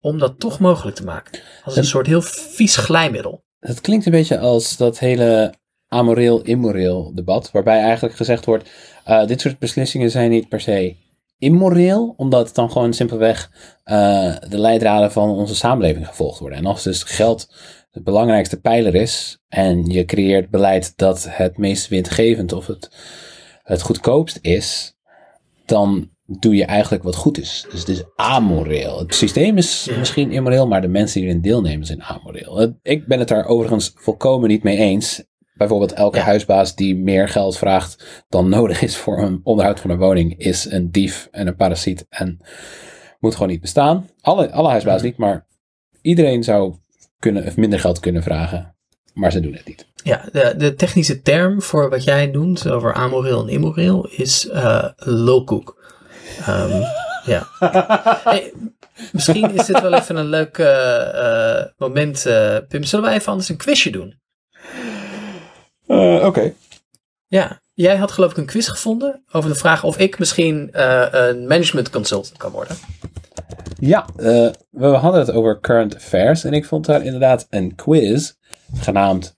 om dat toch mogelijk te maken. Als een soort heel vies glijmiddel. Het klinkt een beetje als dat hele amoreel-immoreel debat, waarbij eigenlijk gezegd wordt, uh, dit soort beslissingen zijn niet per se immoreel, omdat het dan gewoon simpelweg uh, de leidraden van onze samenleving gevolgd worden. En als dus geld de belangrijkste pijler is en je creëert beleid dat het meest winstgevend of het, het goedkoopst is, dan doe je eigenlijk wat goed is. Dus het is amoreel. Het systeem is misschien immoreel, maar de mensen die erin deelnemen zijn amoreel. Ik ben het daar overigens volkomen niet mee eens. Bijvoorbeeld elke huisbaas die meer geld vraagt dan [LAUGHS] nodig is voor een onderhoud van een woning, is een dief en een parasiet en moet gewoon niet bestaan. Alle, alle huisbaas niet, maar iedereen zou kunnen, of minder geld kunnen vragen, maar ze doen het niet. Ja, de, de technische term voor wat jij noemt over amoreel en immoreel is uh, lulkoek. Um, ja. [LAUGHS] Hey, misschien is dit wel even een leuk uh, moment. Uh, Pim, zullen wij even anders een quizje doen? Oké. Ja, jij had geloof ik een quiz gevonden over de vraag of ik misschien een management consultant kan worden. Ja, we hadden het over current affairs en ik vond daar inderdaad een quiz genaamd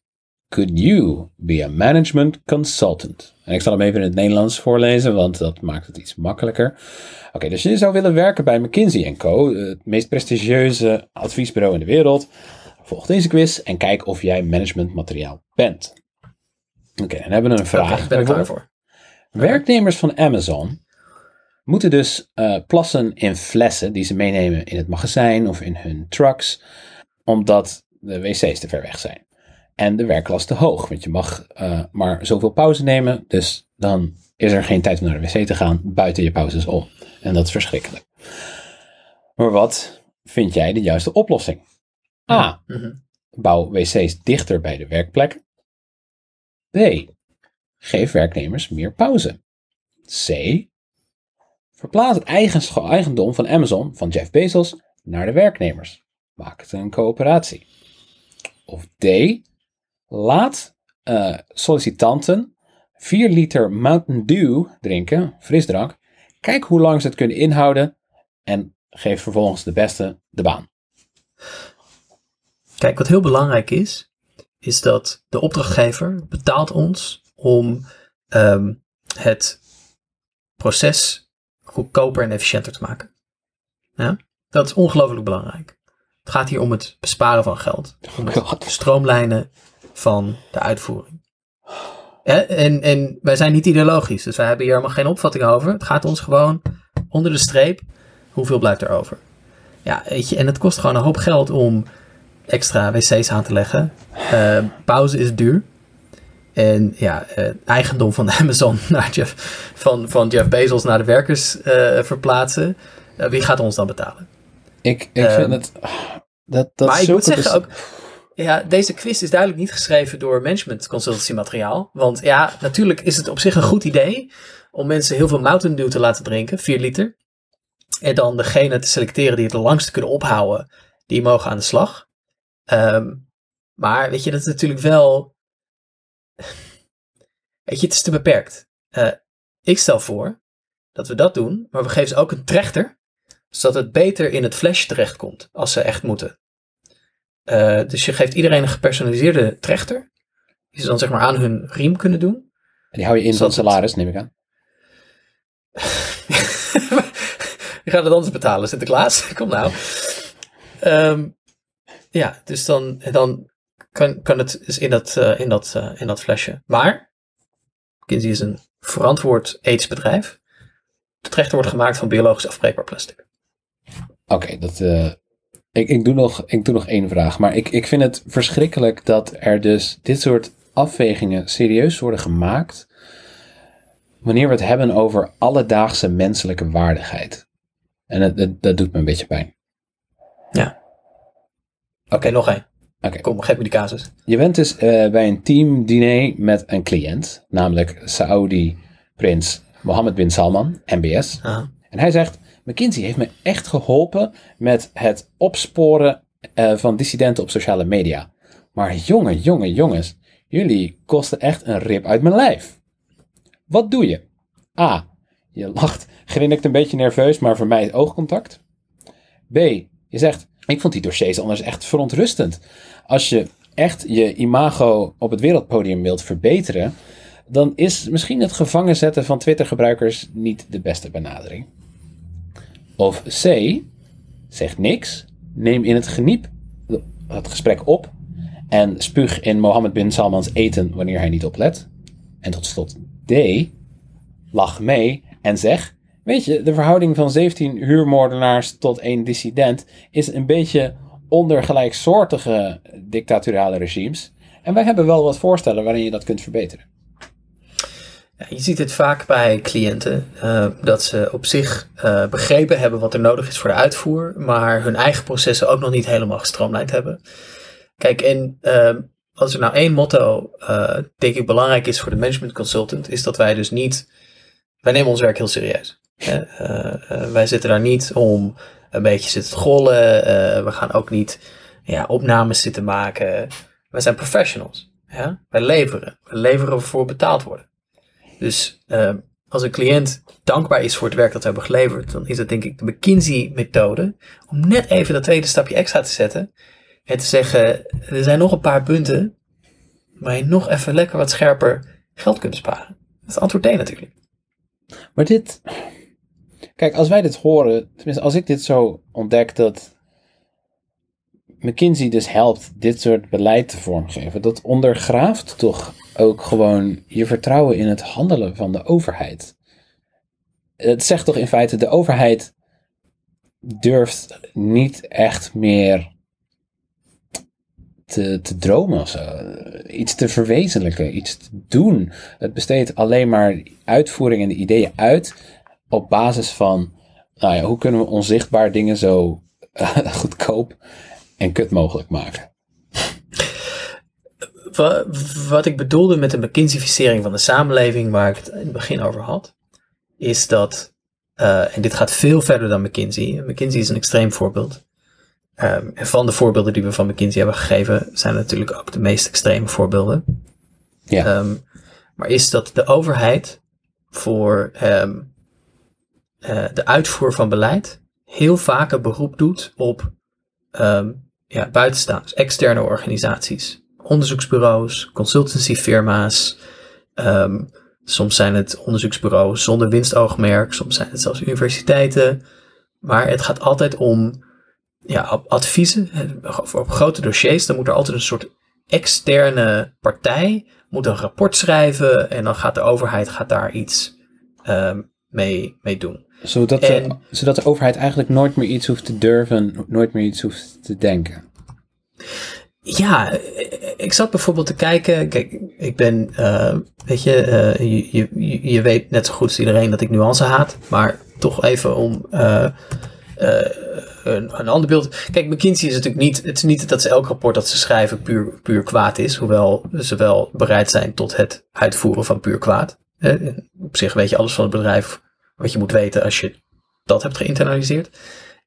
Could you be a management consultant? En ik zal hem even in het Nederlands voorlezen, want dat maakt het iets makkelijker. Oké, dus je zou willen werken bij McKinsey Co., het meest prestigieuze adviesbureau in de wereld. Volg deze quiz en kijk of jij managementmateriaal bent. Oké, dan hebben we een vraag. Okay, ik ben er klaar voor. Werknemers van Amazon moeten dus uh, plassen in flessen die ze meenemen in het magazijn of in hun trucks, omdat de wc's te ver weg zijn en de werklast te hoog. Want je mag uh, maar zoveel pauze nemen, dus dan is er geen tijd om naar de wc te gaan buiten je pauzes om. En dat is verschrikkelijk. Maar wat vind jij de juiste oplossing? A. Mhm. Bouw wc's dichter bij de werkplek. B. Geef werknemers meer pauze. C. Verplaats het eigendom van Amazon, van Jeff Bezos, naar de werknemers. Maak het een coöperatie. Of D. Laat uh, sollicitanten 4 liter Mountain Dew drinken, frisdrank. Kijk hoe lang ze het kunnen inhouden en geef vervolgens de beste de baan. Kijk, wat heel belangrijk is, is dat de opdrachtgever betaalt ons om um, het proces goedkoper en efficiënter te maken. Ja? Dat is ongelooflijk belangrijk. Het gaat hier om het besparen van geld. Om het stroomlijnen van de uitvoering. En, en wij zijn niet ideologisch, dus wij hebben hier helemaal geen opvatting over. Het gaat ons gewoon onder de streep, hoeveel blijft er over? Ja, weet je, en het kost gewoon een hoop geld om extra wc's aan te leggen. Uh, pauze is duur. En ja, uh, eigendom van [LAUGHS] Amazon naar Jeff, van, van Jeff Bezos naar de werkers uh, verplaatsen. wie gaat ons dan betalen? Ik, ik vind het... Dat, dat maar ik moet zeggen ook ja, deze quiz is duidelijk niet geschreven door management consultancy materiaal. Want ja, natuurlijk is het op zich een goed idee om mensen heel veel Mountain Dew te laten drinken, 4 liter. En dan degene te selecteren die het de langste kunnen ophouden, die mogen aan de slag. Um, maar weet je, dat is natuurlijk wel. Weet je, het is te beperkt. Uh, ik stel voor dat we dat doen, maar we geven ze ook een trechter, zodat het beter in het flash terechtkomt als ze echt moeten. Uh, dus je geeft iedereen een gepersonaliseerde trechter. Die ze dan zeg maar aan hun riem kunnen doen. En die hou je in van salaris, neem ik aan. [LAUGHS] Je gaat het anders betalen, Sinterklaas. [LAUGHS] Kom nou. Um, ja, dus dan, dan kan, kan het dus in dat, uh, in, dat, uh, in dat flesje. Maar, Kinsey is een verantwoord aidsbedrijf. De trechter wordt gemaakt van biologisch afbreekbaar plastic. Oké, okay, dat, uh, ik, ik, doe nog, ik doe nog één vraag. Maar ik, ik vind het verschrikkelijk dat er dus dit soort afwegingen serieus worden gemaakt. Wanneer we het hebben over alledaagse menselijke waardigheid. En dat, dat, dat doet me een beetje pijn. Ja. Oké, nog één. Oké. Kom, geef me die casus. Je bent dus uh, bij een teamdiner met een cliënt, namelijk Saudi prins Mohammed bin Salman, MBS. En hij zegt: McKinsey heeft me echt geholpen met het opsporen uh, van dissidenten op sociale media. Maar jongen, jongen, jongens, jullie kosten echt een rib uit mijn lijf. Wat doe je? A. Je lacht, grinnikt een beetje nerveus, maar vermijdt oogcontact. B. Je zegt, ik vond die dossiers anders echt verontrustend. Als je echt je imago op het wereldpodium wilt verbeteren, dan is misschien het gevangen zetten van Twitter-gebruikers niet de beste benadering. Of C. Zeg niks, neem in het geniep het gesprek op en spuug in Mohammed bin Salmans eten wanneer hij niet oplet. En tot slot D. Lach mee en zeg: Weet je, de verhouding van 17 huurmoordenaars tot één dissident is een beetje onder gelijksoortige dictatoriale regimes. En wij hebben wel wat voorstellen waarin je dat kunt verbeteren. Ja, je ziet het vaak bij cliënten uh, dat ze op zich uh, begrepen hebben wat er nodig is voor de uitvoer, maar hun eigen processen ook nog niet helemaal gestroomlijnd hebben. Kijk, en uh, als er nou één motto, denk ik, belangrijk is voor de management consultant, is dat wij dus niet, wij nemen ons werk heel serieus. Wij zitten daar niet om een beetje zitten te gollen, we gaan ook niet ja, opnames zitten maken. Wij zijn professionals. Ja? Wij leveren. We leveren voor betaald worden. Dus uh, als een cliënt dankbaar is voor het werk dat we hebben geleverd, dan is het denk ik de McKinsey-methode om net even dat tweede stapje extra te zetten en te zeggen: er zijn nog een paar punten waar je nog even lekker wat scherper geld kunt sparen. Dat is antwoord D natuurlijk. Maar dit, kijk, als wij dit horen, tenminste als ik dit zo ontdek dat McKinsey dus helpt dit soort beleid te vormgeven, dat ondergraaft toch ook gewoon je vertrouwen in het handelen van de overheid. Het zegt toch in feite, de overheid durft niet echt meer te, te dromen of zo. Iets te verwezenlijken, iets te doen. Het besteedt alleen maar uitvoering en de ideeën uit op basis van, nou ja, hoe kunnen we onzichtbaar dingen zo [LAUGHS] goedkoop en kut mogelijk maken wat ik bedoelde met de McKinseyficering van de samenleving, waar ik het in het begin over had, is dat, uh, en dit gaat veel verder dan McKinsey. McKinsey is een extreem voorbeeld. Um, en van de voorbeelden die we van McKinsey hebben gegeven, zijn natuurlijk ook de meest extreme voorbeelden. Ja. Um, maar is dat de overheid voor um, uh, de uitvoer van beleid heel vaak een beroep doet op ja, buitenstaanders, externe organisaties onderzoeksbureaus, consultancyfirma's. Um, soms zijn het onderzoeksbureaus zonder winstoogmerk, soms zijn het zelfs universiteiten. Maar het gaat altijd om ja, adviezen voor op grote dossiers. Dan moet er altijd een soort externe partij moet een rapport schrijven en dan gaat de overheid gaat daar iets um, mee, mee doen. Zodat, de, zodat de overheid eigenlijk nooit meer iets hoeft te durven, nooit meer iets hoeft te denken. Ja, ik zat bijvoorbeeld te kijken. Kijk, ik ben, uh, weet je, uh, je, je, je, weet net zo goed als iedereen dat ik nuance haat. Maar toch even om uh, een, een, ander beeld. Kijk, McKinsey is natuurlijk niet, het is niet dat ze elk rapport dat ze schrijven puur, puur kwaad is. Hoewel ze wel bereid zijn tot het uitvoeren van puur kwaad. op zich weet je alles van het bedrijf wat je moet weten als je dat hebt geïnternaliseerd.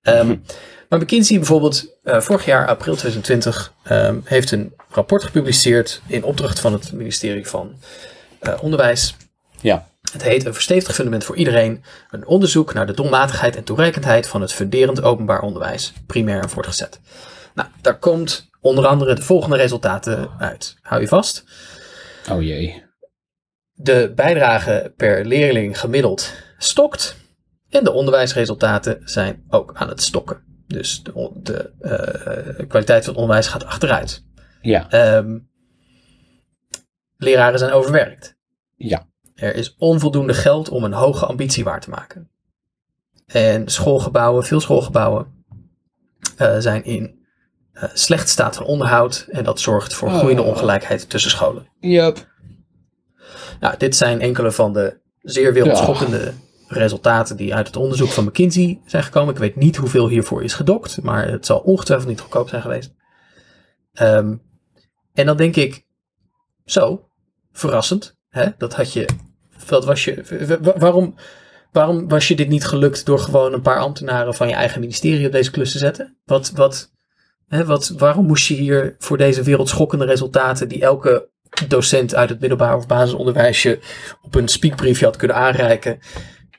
Um, maar McKinsey bijvoorbeeld, uh, vorig jaar, april 2020, um, ehm, heeft een rapport gepubliceerd in opdracht van het ministerie van uh, Onderwijs. Ja. Het heet Een verstevigd fundament voor iedereen. Een onderzoek naar de doelmatigheid en toereikendheid van het funderend openbaar onderwijs, primair en voortgezet. Nou, daar komt onder andere de volgende resultaten uit. Hou je vast. Oh jee. De bijdrage per leerling gemiddeld stokt. En de onderwijsresultaten zijn ook aan het stokken. Dus de, de uh, kwaliteit van het onderwijs gaat achteruit. Ja. Um, leraren zijn overwerkt. Ja. Er is onvoldoende geld om een hoge ambitie waar te maken. En schoolgebouwen, veel schoolgebouwen, uh, zijn in uh, slecht staat van onderhoud. En dat zorgt voor groeiende oh. ongelijkheid tussen scholen. Yep. Nou, dit zijn enkele van de zeer wereldschokkende resultaten die uit het onderzoek van McKinsey zijn gekomen. Ik weet niet hoeveel hiervoor is gedokt, maar het zal ongetwijfeld niet goedkoop zijn geweest. Um, en dan denk ik, zo, verrassend. Hè? Dat had je, dat was je, waarom, waarom was je dit niet gelukt door gewoon een paar ambtenaren van je eigen ministerie op deze klus te zetten? Wat, wat, hè, wat, waarom moest je hier voor deze wereldschokkende resultaten die elke docent uit het middelbaar of basisonderwijsje op een speakbriefje had kunnen aanreiken?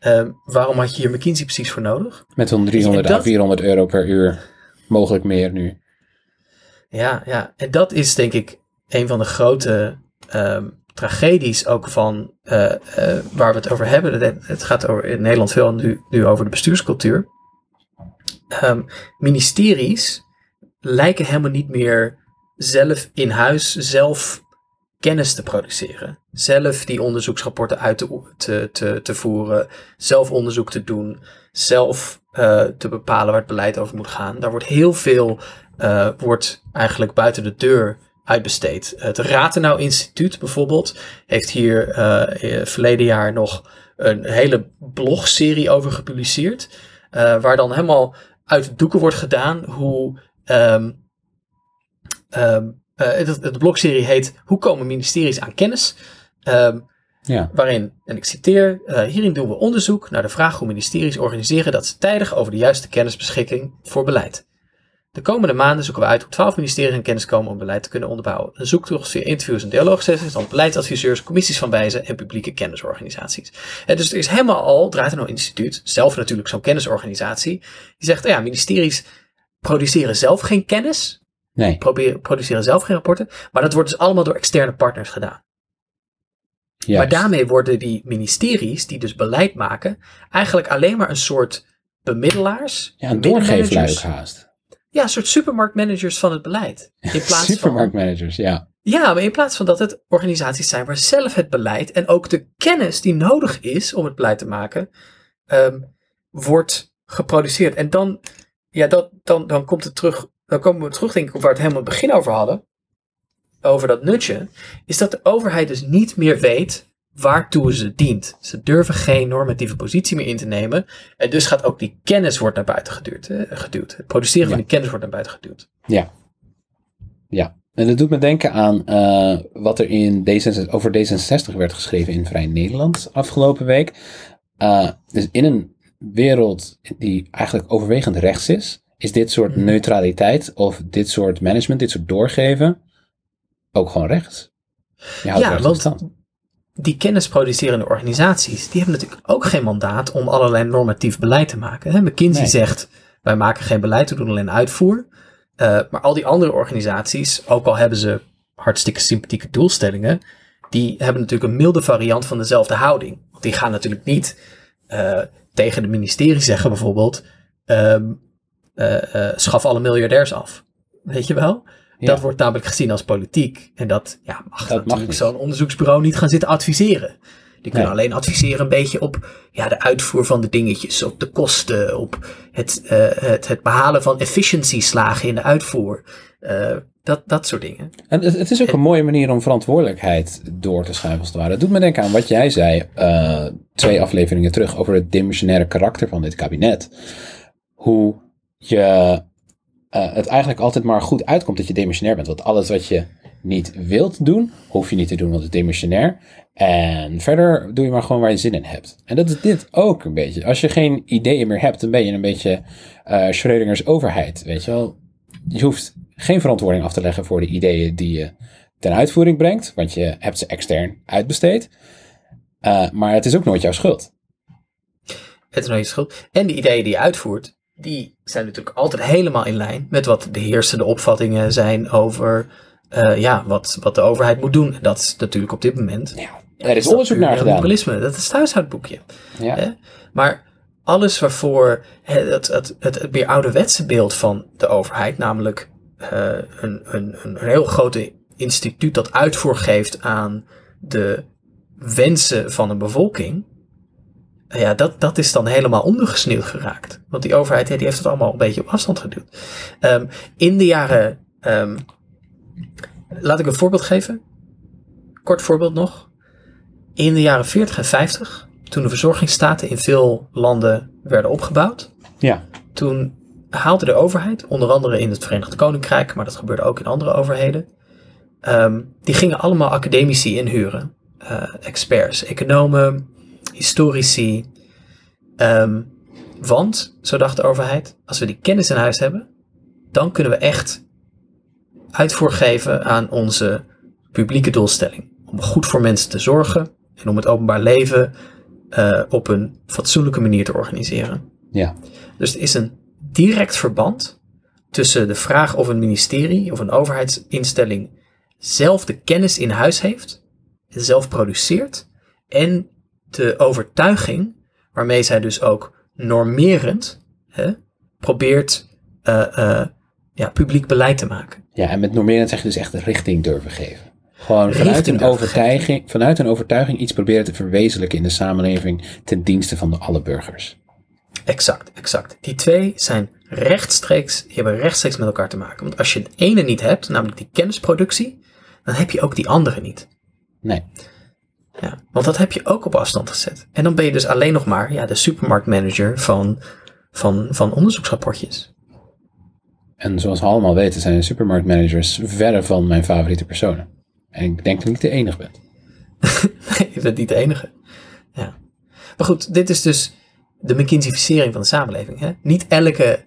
Ehm, waarom had je hier McKinsey precies voor nodig? Met zo'n 300 dat- à 400 euro per uur. Mogelijk meer nu. Ja, ja, en dat is denk ik een van de grote ehm, tragedies ook van eh, eh, waar we het over hebben. Het, het gaat over, in Nederland veel nu, nu over de bestuurscultuur. Ehm, ministeries lijken helemaal niet meer zelf in huis zelf kennis te produceren. Zelf die onderzoeksrapporten uit te, te, te, voeren, zelf onderzoek te doen, zelf eh, te bepalen waar het beleid over moet gaan. Daar wordt heel veel eh, wordt eigenlijk buiten de deur uitbesteed. Het Ratenau Instituut bijvoorbeeld heeft hier eh, verleden jaar nog een hele blogserie over gepubliceerd. waar dan helemaal uit de doeken wordt gedaan hoe. ehm ehm, eh, de, de blogserie heet Hoe komen ministeries aan kennis? Ehm, Ja. waarin, en ik citeer, eh, hierin doen we onderzoek naar de vraag hoe ministeries organiseren dat ze tijdig over de juiste kennis beschikken voor beleid. De komende maanden zoeken we uit hoe 12 ministeries aan kennis komen om beleid te kunnen onderbouwen. Een zoektocht via interviews en dialoogsessies, dan beleidsadviseurs, commissies van wijzen en publieke kennisorganisaties. En dus er is helemaal al, het Ratenau Instituut, zelf natuurlijk zo'n kennisorganisatie, die zegt, ja, ministeries produceren zelf geen kennis, Nee. produceren zelf geen rapporten, maar dat wordt dus allemaal door externe partners gedaan. Maar daarmee worden die ministeries, die dus beleid maken, eigenlijk alleen maar een soort bemiddelaars. Ja, een doorgeefluik haast. Ja, een soort supermarktmanagers van het beleid. In [LAUGHS] plaats van, Supermarktmanagers, ja. ja, maar in plaats van dat het organisaties zijn waar zelf het beleid en ook de kennis die nodig is om het beleid te maken, ehm, wordt geproduceerd. En dan, ja, dat, dan, dan komt het terug, dan komen we terug denk ik op waar we het helemaal het begin over hadden. Over dat nutje. Is dat de overheid dus niet meer weet waartoe ze dient. Ze durven geen normatieve positie meer in te nemen. En dus gaat ook die kennis wordt naar buiten geduwd. eh, geduwd. Het produceren van die kennis wordt naar buiten geduwd. Ja. Ja. En dat doet me denken aan eh, wat er in D66, over D66 werd geschreven in Vrij Nederland afgelopen week. Uh, dus in een wereld die eigenlijk overwegend rechts is, is dit soort Mhm. neutraliteit of dit soort management, dit soort doorgeven, ook gewoon houdt Ja, want die kennisproducerende organisaties, die hebben natuurlijk ook geen mandaat om allerlei normatief beleid te maken. McKinsey Nee. zegt, wij maken geen beleid, we doen alleen uitvoer. Uh, maar al die andere organisaties, ook al hebben ze hartstikke sympathieke doelstellingen, die hebben natuurlijk een milde variant van dezelfde houding. Want die gaan natuurlijk niet uh, tegen de ministerie zeggen bijvoorbeeld, um, uh, schaf alle miljardairs af. Weet je wel? Ja. Dat wordt namelijk gezien als politiek. En dat ja, mag Dat natuurlijk zo'n onderzoeksbureau niet gaan zitten adviseren. Die kunnen Nee. alleen adviseren een beetje op ja, de uitvoer van de dingetjes, op de kosten, op het, uh, het, het behalen van efficiency-slagen in de uitvoer. Uh, dat, dat soort dingen. En het, het is ook een mooie manier om verantwoordelijkheid door te schuiven, als het ware. Het doet me denken aan wat jij zei uh, twee afleveringen terug over het demissionaire karakter van dit kabinet. Hoe je uh, het eigenlijk altijd maar goed uitkomt dat je demissionair bent. Want alles wat je niet wilt doen, hoef je niet te doen, want het is demissionair. En verder doe je maar gewoon waar je zin in hebt. En dat is dit ook een beetje. Als je geen ideeën meer hebt, dan ben je een beetje uh, Schrödingers overheid, weet je wel. Je hoeft geen verantwoording af te leggen voor de ideeën die je ten uitvoering brengt, want je hebt ze extern uitbesteed. Uh, maar het is ook nooit jouw schuld. Het is nooit je schuld. En de ideeën die je uitvoert, die zijn natuurlijk altijd helemaal in lijn met wat de heersende opvattingen zijn over uh, ja, wat, wat de overheid moet doen. En dat is natuurlijk op dit moment. Ja, er is onderzoek naar gedaan. Liberalisme, dat is het huishoudboekje. Ja. Hè? Maar alles waarvoor het, het, het, het meer ouderwetse beeld van de overheid, namelijk uh, een, een, een heel groot instituut dat uitvoer geeft aan de wensen van een bevolking. Ja, dat, dat is dan helemaal ondergesneeuwd geraakt. Want die overheid die heeft het allemaal een beetje op afstand geduwd. Um, in de jaren. Um, laat ik een voorbeeld geven. Kort voorbeeld nog. In de jaren 40 en 50, toen de verzorgingsstaten in veel landen werden opgebouwd. Ja. Toen haalde de overheid, onder andere in het Verenigd Koninkrijk, maar dat gebeurde ook in andere overheden. Um, die gingen allemaal academici inhuren. Uh, experts, economen, historici. Ehm, want, zo dacht de overheid, als we die kennis in huis hebben, dan kunnen we echt uitvoer geven aan onze publieke doelstelling. Om goed voor mensen te zorgen en om het openbaar leven eh, op een fatsoenlijke manier te organiseren. Ja. Dus er is een direct verband tussen de vraag of een ministerie of een overheidsinstelling zelf de kennis in huis heeft, en zelf produceert, en de overtuiging waarmee zij dus ook normerend hè, probeert eh, eh, ja, publiek beleid te maken. Ja, en met normerend zeg je dus echt richting durven geven. Gewoon vanuit een, overtuiging, vanuit een overtuiging iets proberen te verwezenlijken in de samenleving ten dienste van de alle burgers. Exact, exact. Die twee zijn rechtstreeks, die hebben rechtstreeks met elkaar te maken. Want als je het ene niet hebt, namelijk die kennisproductie, dan heb je ook die andere niet. Nee. Ja, want dat heb je ook op afstand gezet. En dan ben je dus alleen nog maar ja, de supermarktmanager van, van, van onderzoeksrapportjes. En zoals we allemaal weten zijn de supermarktmanagers verre van mijn favoriete personen. En ik denk dat ik niet de enige ben. Nee, [LAUGHS] je bent niet de enige. Ja. Maar goed, dit is dus de McKinseyficering van de samenleving. Hè? Niet elke,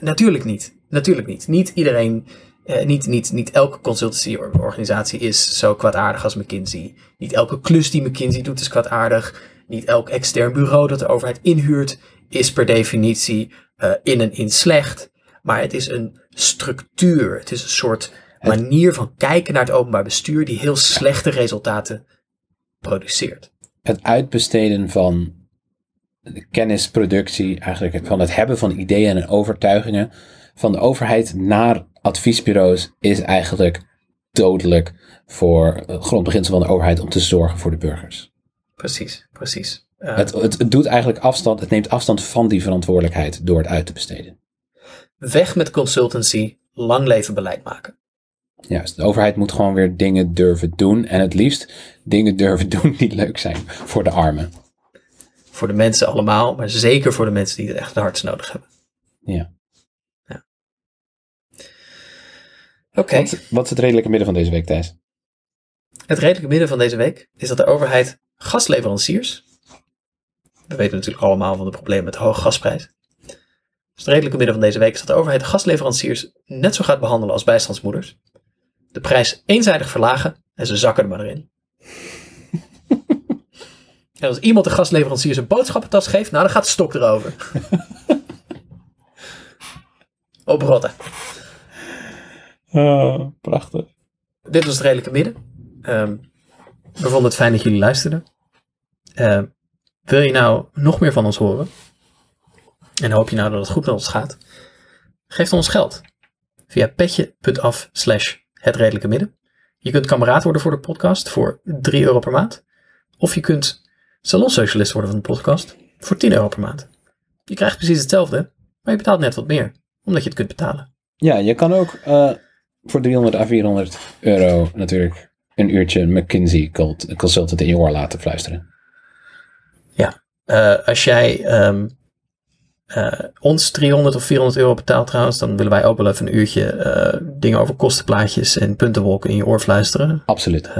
natuurlijk niet. Natuurlijk niet. Niet iedereen, eh, niet, niet, niet elke consultancyorganisatie is zo kwaadaardig als McKinsey. Niet elke klus die McKinsey doet is kwaadaardig. Niet elk extern bureau dat de overheid inhuurt is per definitie eh, in en in slecht. Maar het is een structuur. Het is een soort manier van kijken naar het openbaar bestuur die heel slechte resultaten produceert. Het uitbesteden van de kennisproductie, eigenlijk van het hebben van ideeën en overtuigingen van de overheid naar adviesbureaus is eigenlijk dodelijk voor het grondbeginsel van de overheid om te zorgen voor de burgers. Precies, precies. Eh, Het, het, het doet eigenlijk afstand, het neemt afstand van die verantwoordelijkheid door het uit te besteden. weg met consultancy, lang leven beleid maken. Juist, de overheid moet gewoon weer dingen durven doen en het liefst dingen durven [LAUGHS] doen die leuk zijn voor de armen. Voor de mensen allemaal, maar zeker voor de mensen die het echt het hardst nodig hebben. Ja. Oké, Wat, wat is het redelijke midden van deze week, Thijs? het redelijke midden van deze week is dat de overheid gasleveranciers, we weten natuurlijk allemaal van de problemen met de hoge gasprijs. Dus het redelijke midden van deze week is dat de overheid gasleveranciers net zo gaat behandelen als bijstandsmoeders. De prijs eenzijdig verlagen en ze zakken er maar in. [LAUGHS] en als iemand de gasleveranciers een boodschappentas geeft, nou dan gaat de stok erover. [LAUGHS] Oprotten. Oh, prachtig. Dit was het redelijke midden. Ehm, we vonden het fijn dat jullie luisterden. Ehm, wil je nou nog meer van ons horen? En hoop je nou dat het goed met ons gaat? Geef ons geld. Via petje.af slash het redelijke midden. Je kunt kameraad worden voor de podcast voor 3 euro per maand. Of je kunt salonsocialist worden van de podcast voor 10 euro per maand. Je krijgt precies hetzelfde, maar je betaalt net wat meer. Omdat je het kunt betalen. Ja, je kan ook eh, voor 300 à 400 euro natuurlijk een uurtje McKinsey consultant in je oor laten fluisteren. Eh, als jij ehm, eh, ons 300 of 400 euro betaalt trouwens, dan willen wij ook wel even een uurtje eh, dingen over kostenplaatjes en puntenwolken in je oor fluisteren. Absoluut.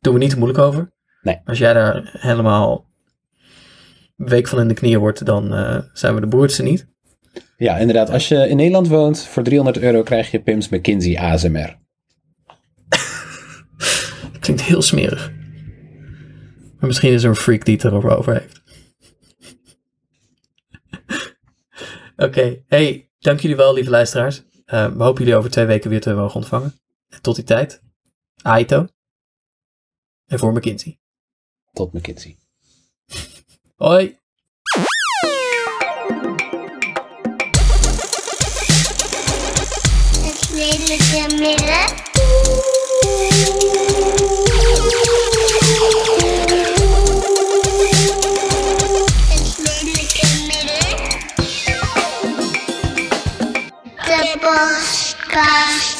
Doen we niet te moeilijk over. Nee. Als jij daar helemaal week van in de knieën wordt, dan zijn we de broertste niet. Ja, inderdaad. Als je in Nederland woont, voor 300 euro krijg je Pim's McKinsey ASMR. [LAUGHS] Klinkt heel smerig. Maar misschien is er een freak die het erover over heeft. [LAUGHS] Oké, hey, dank jullie wel, lieve luisteraars. Eh, we hopen jullie over twee weken weer te mogen ontvangen. En tot die tijd, Aito. En voor McKinsey. Tot McKinsey. Hoi! Podcast.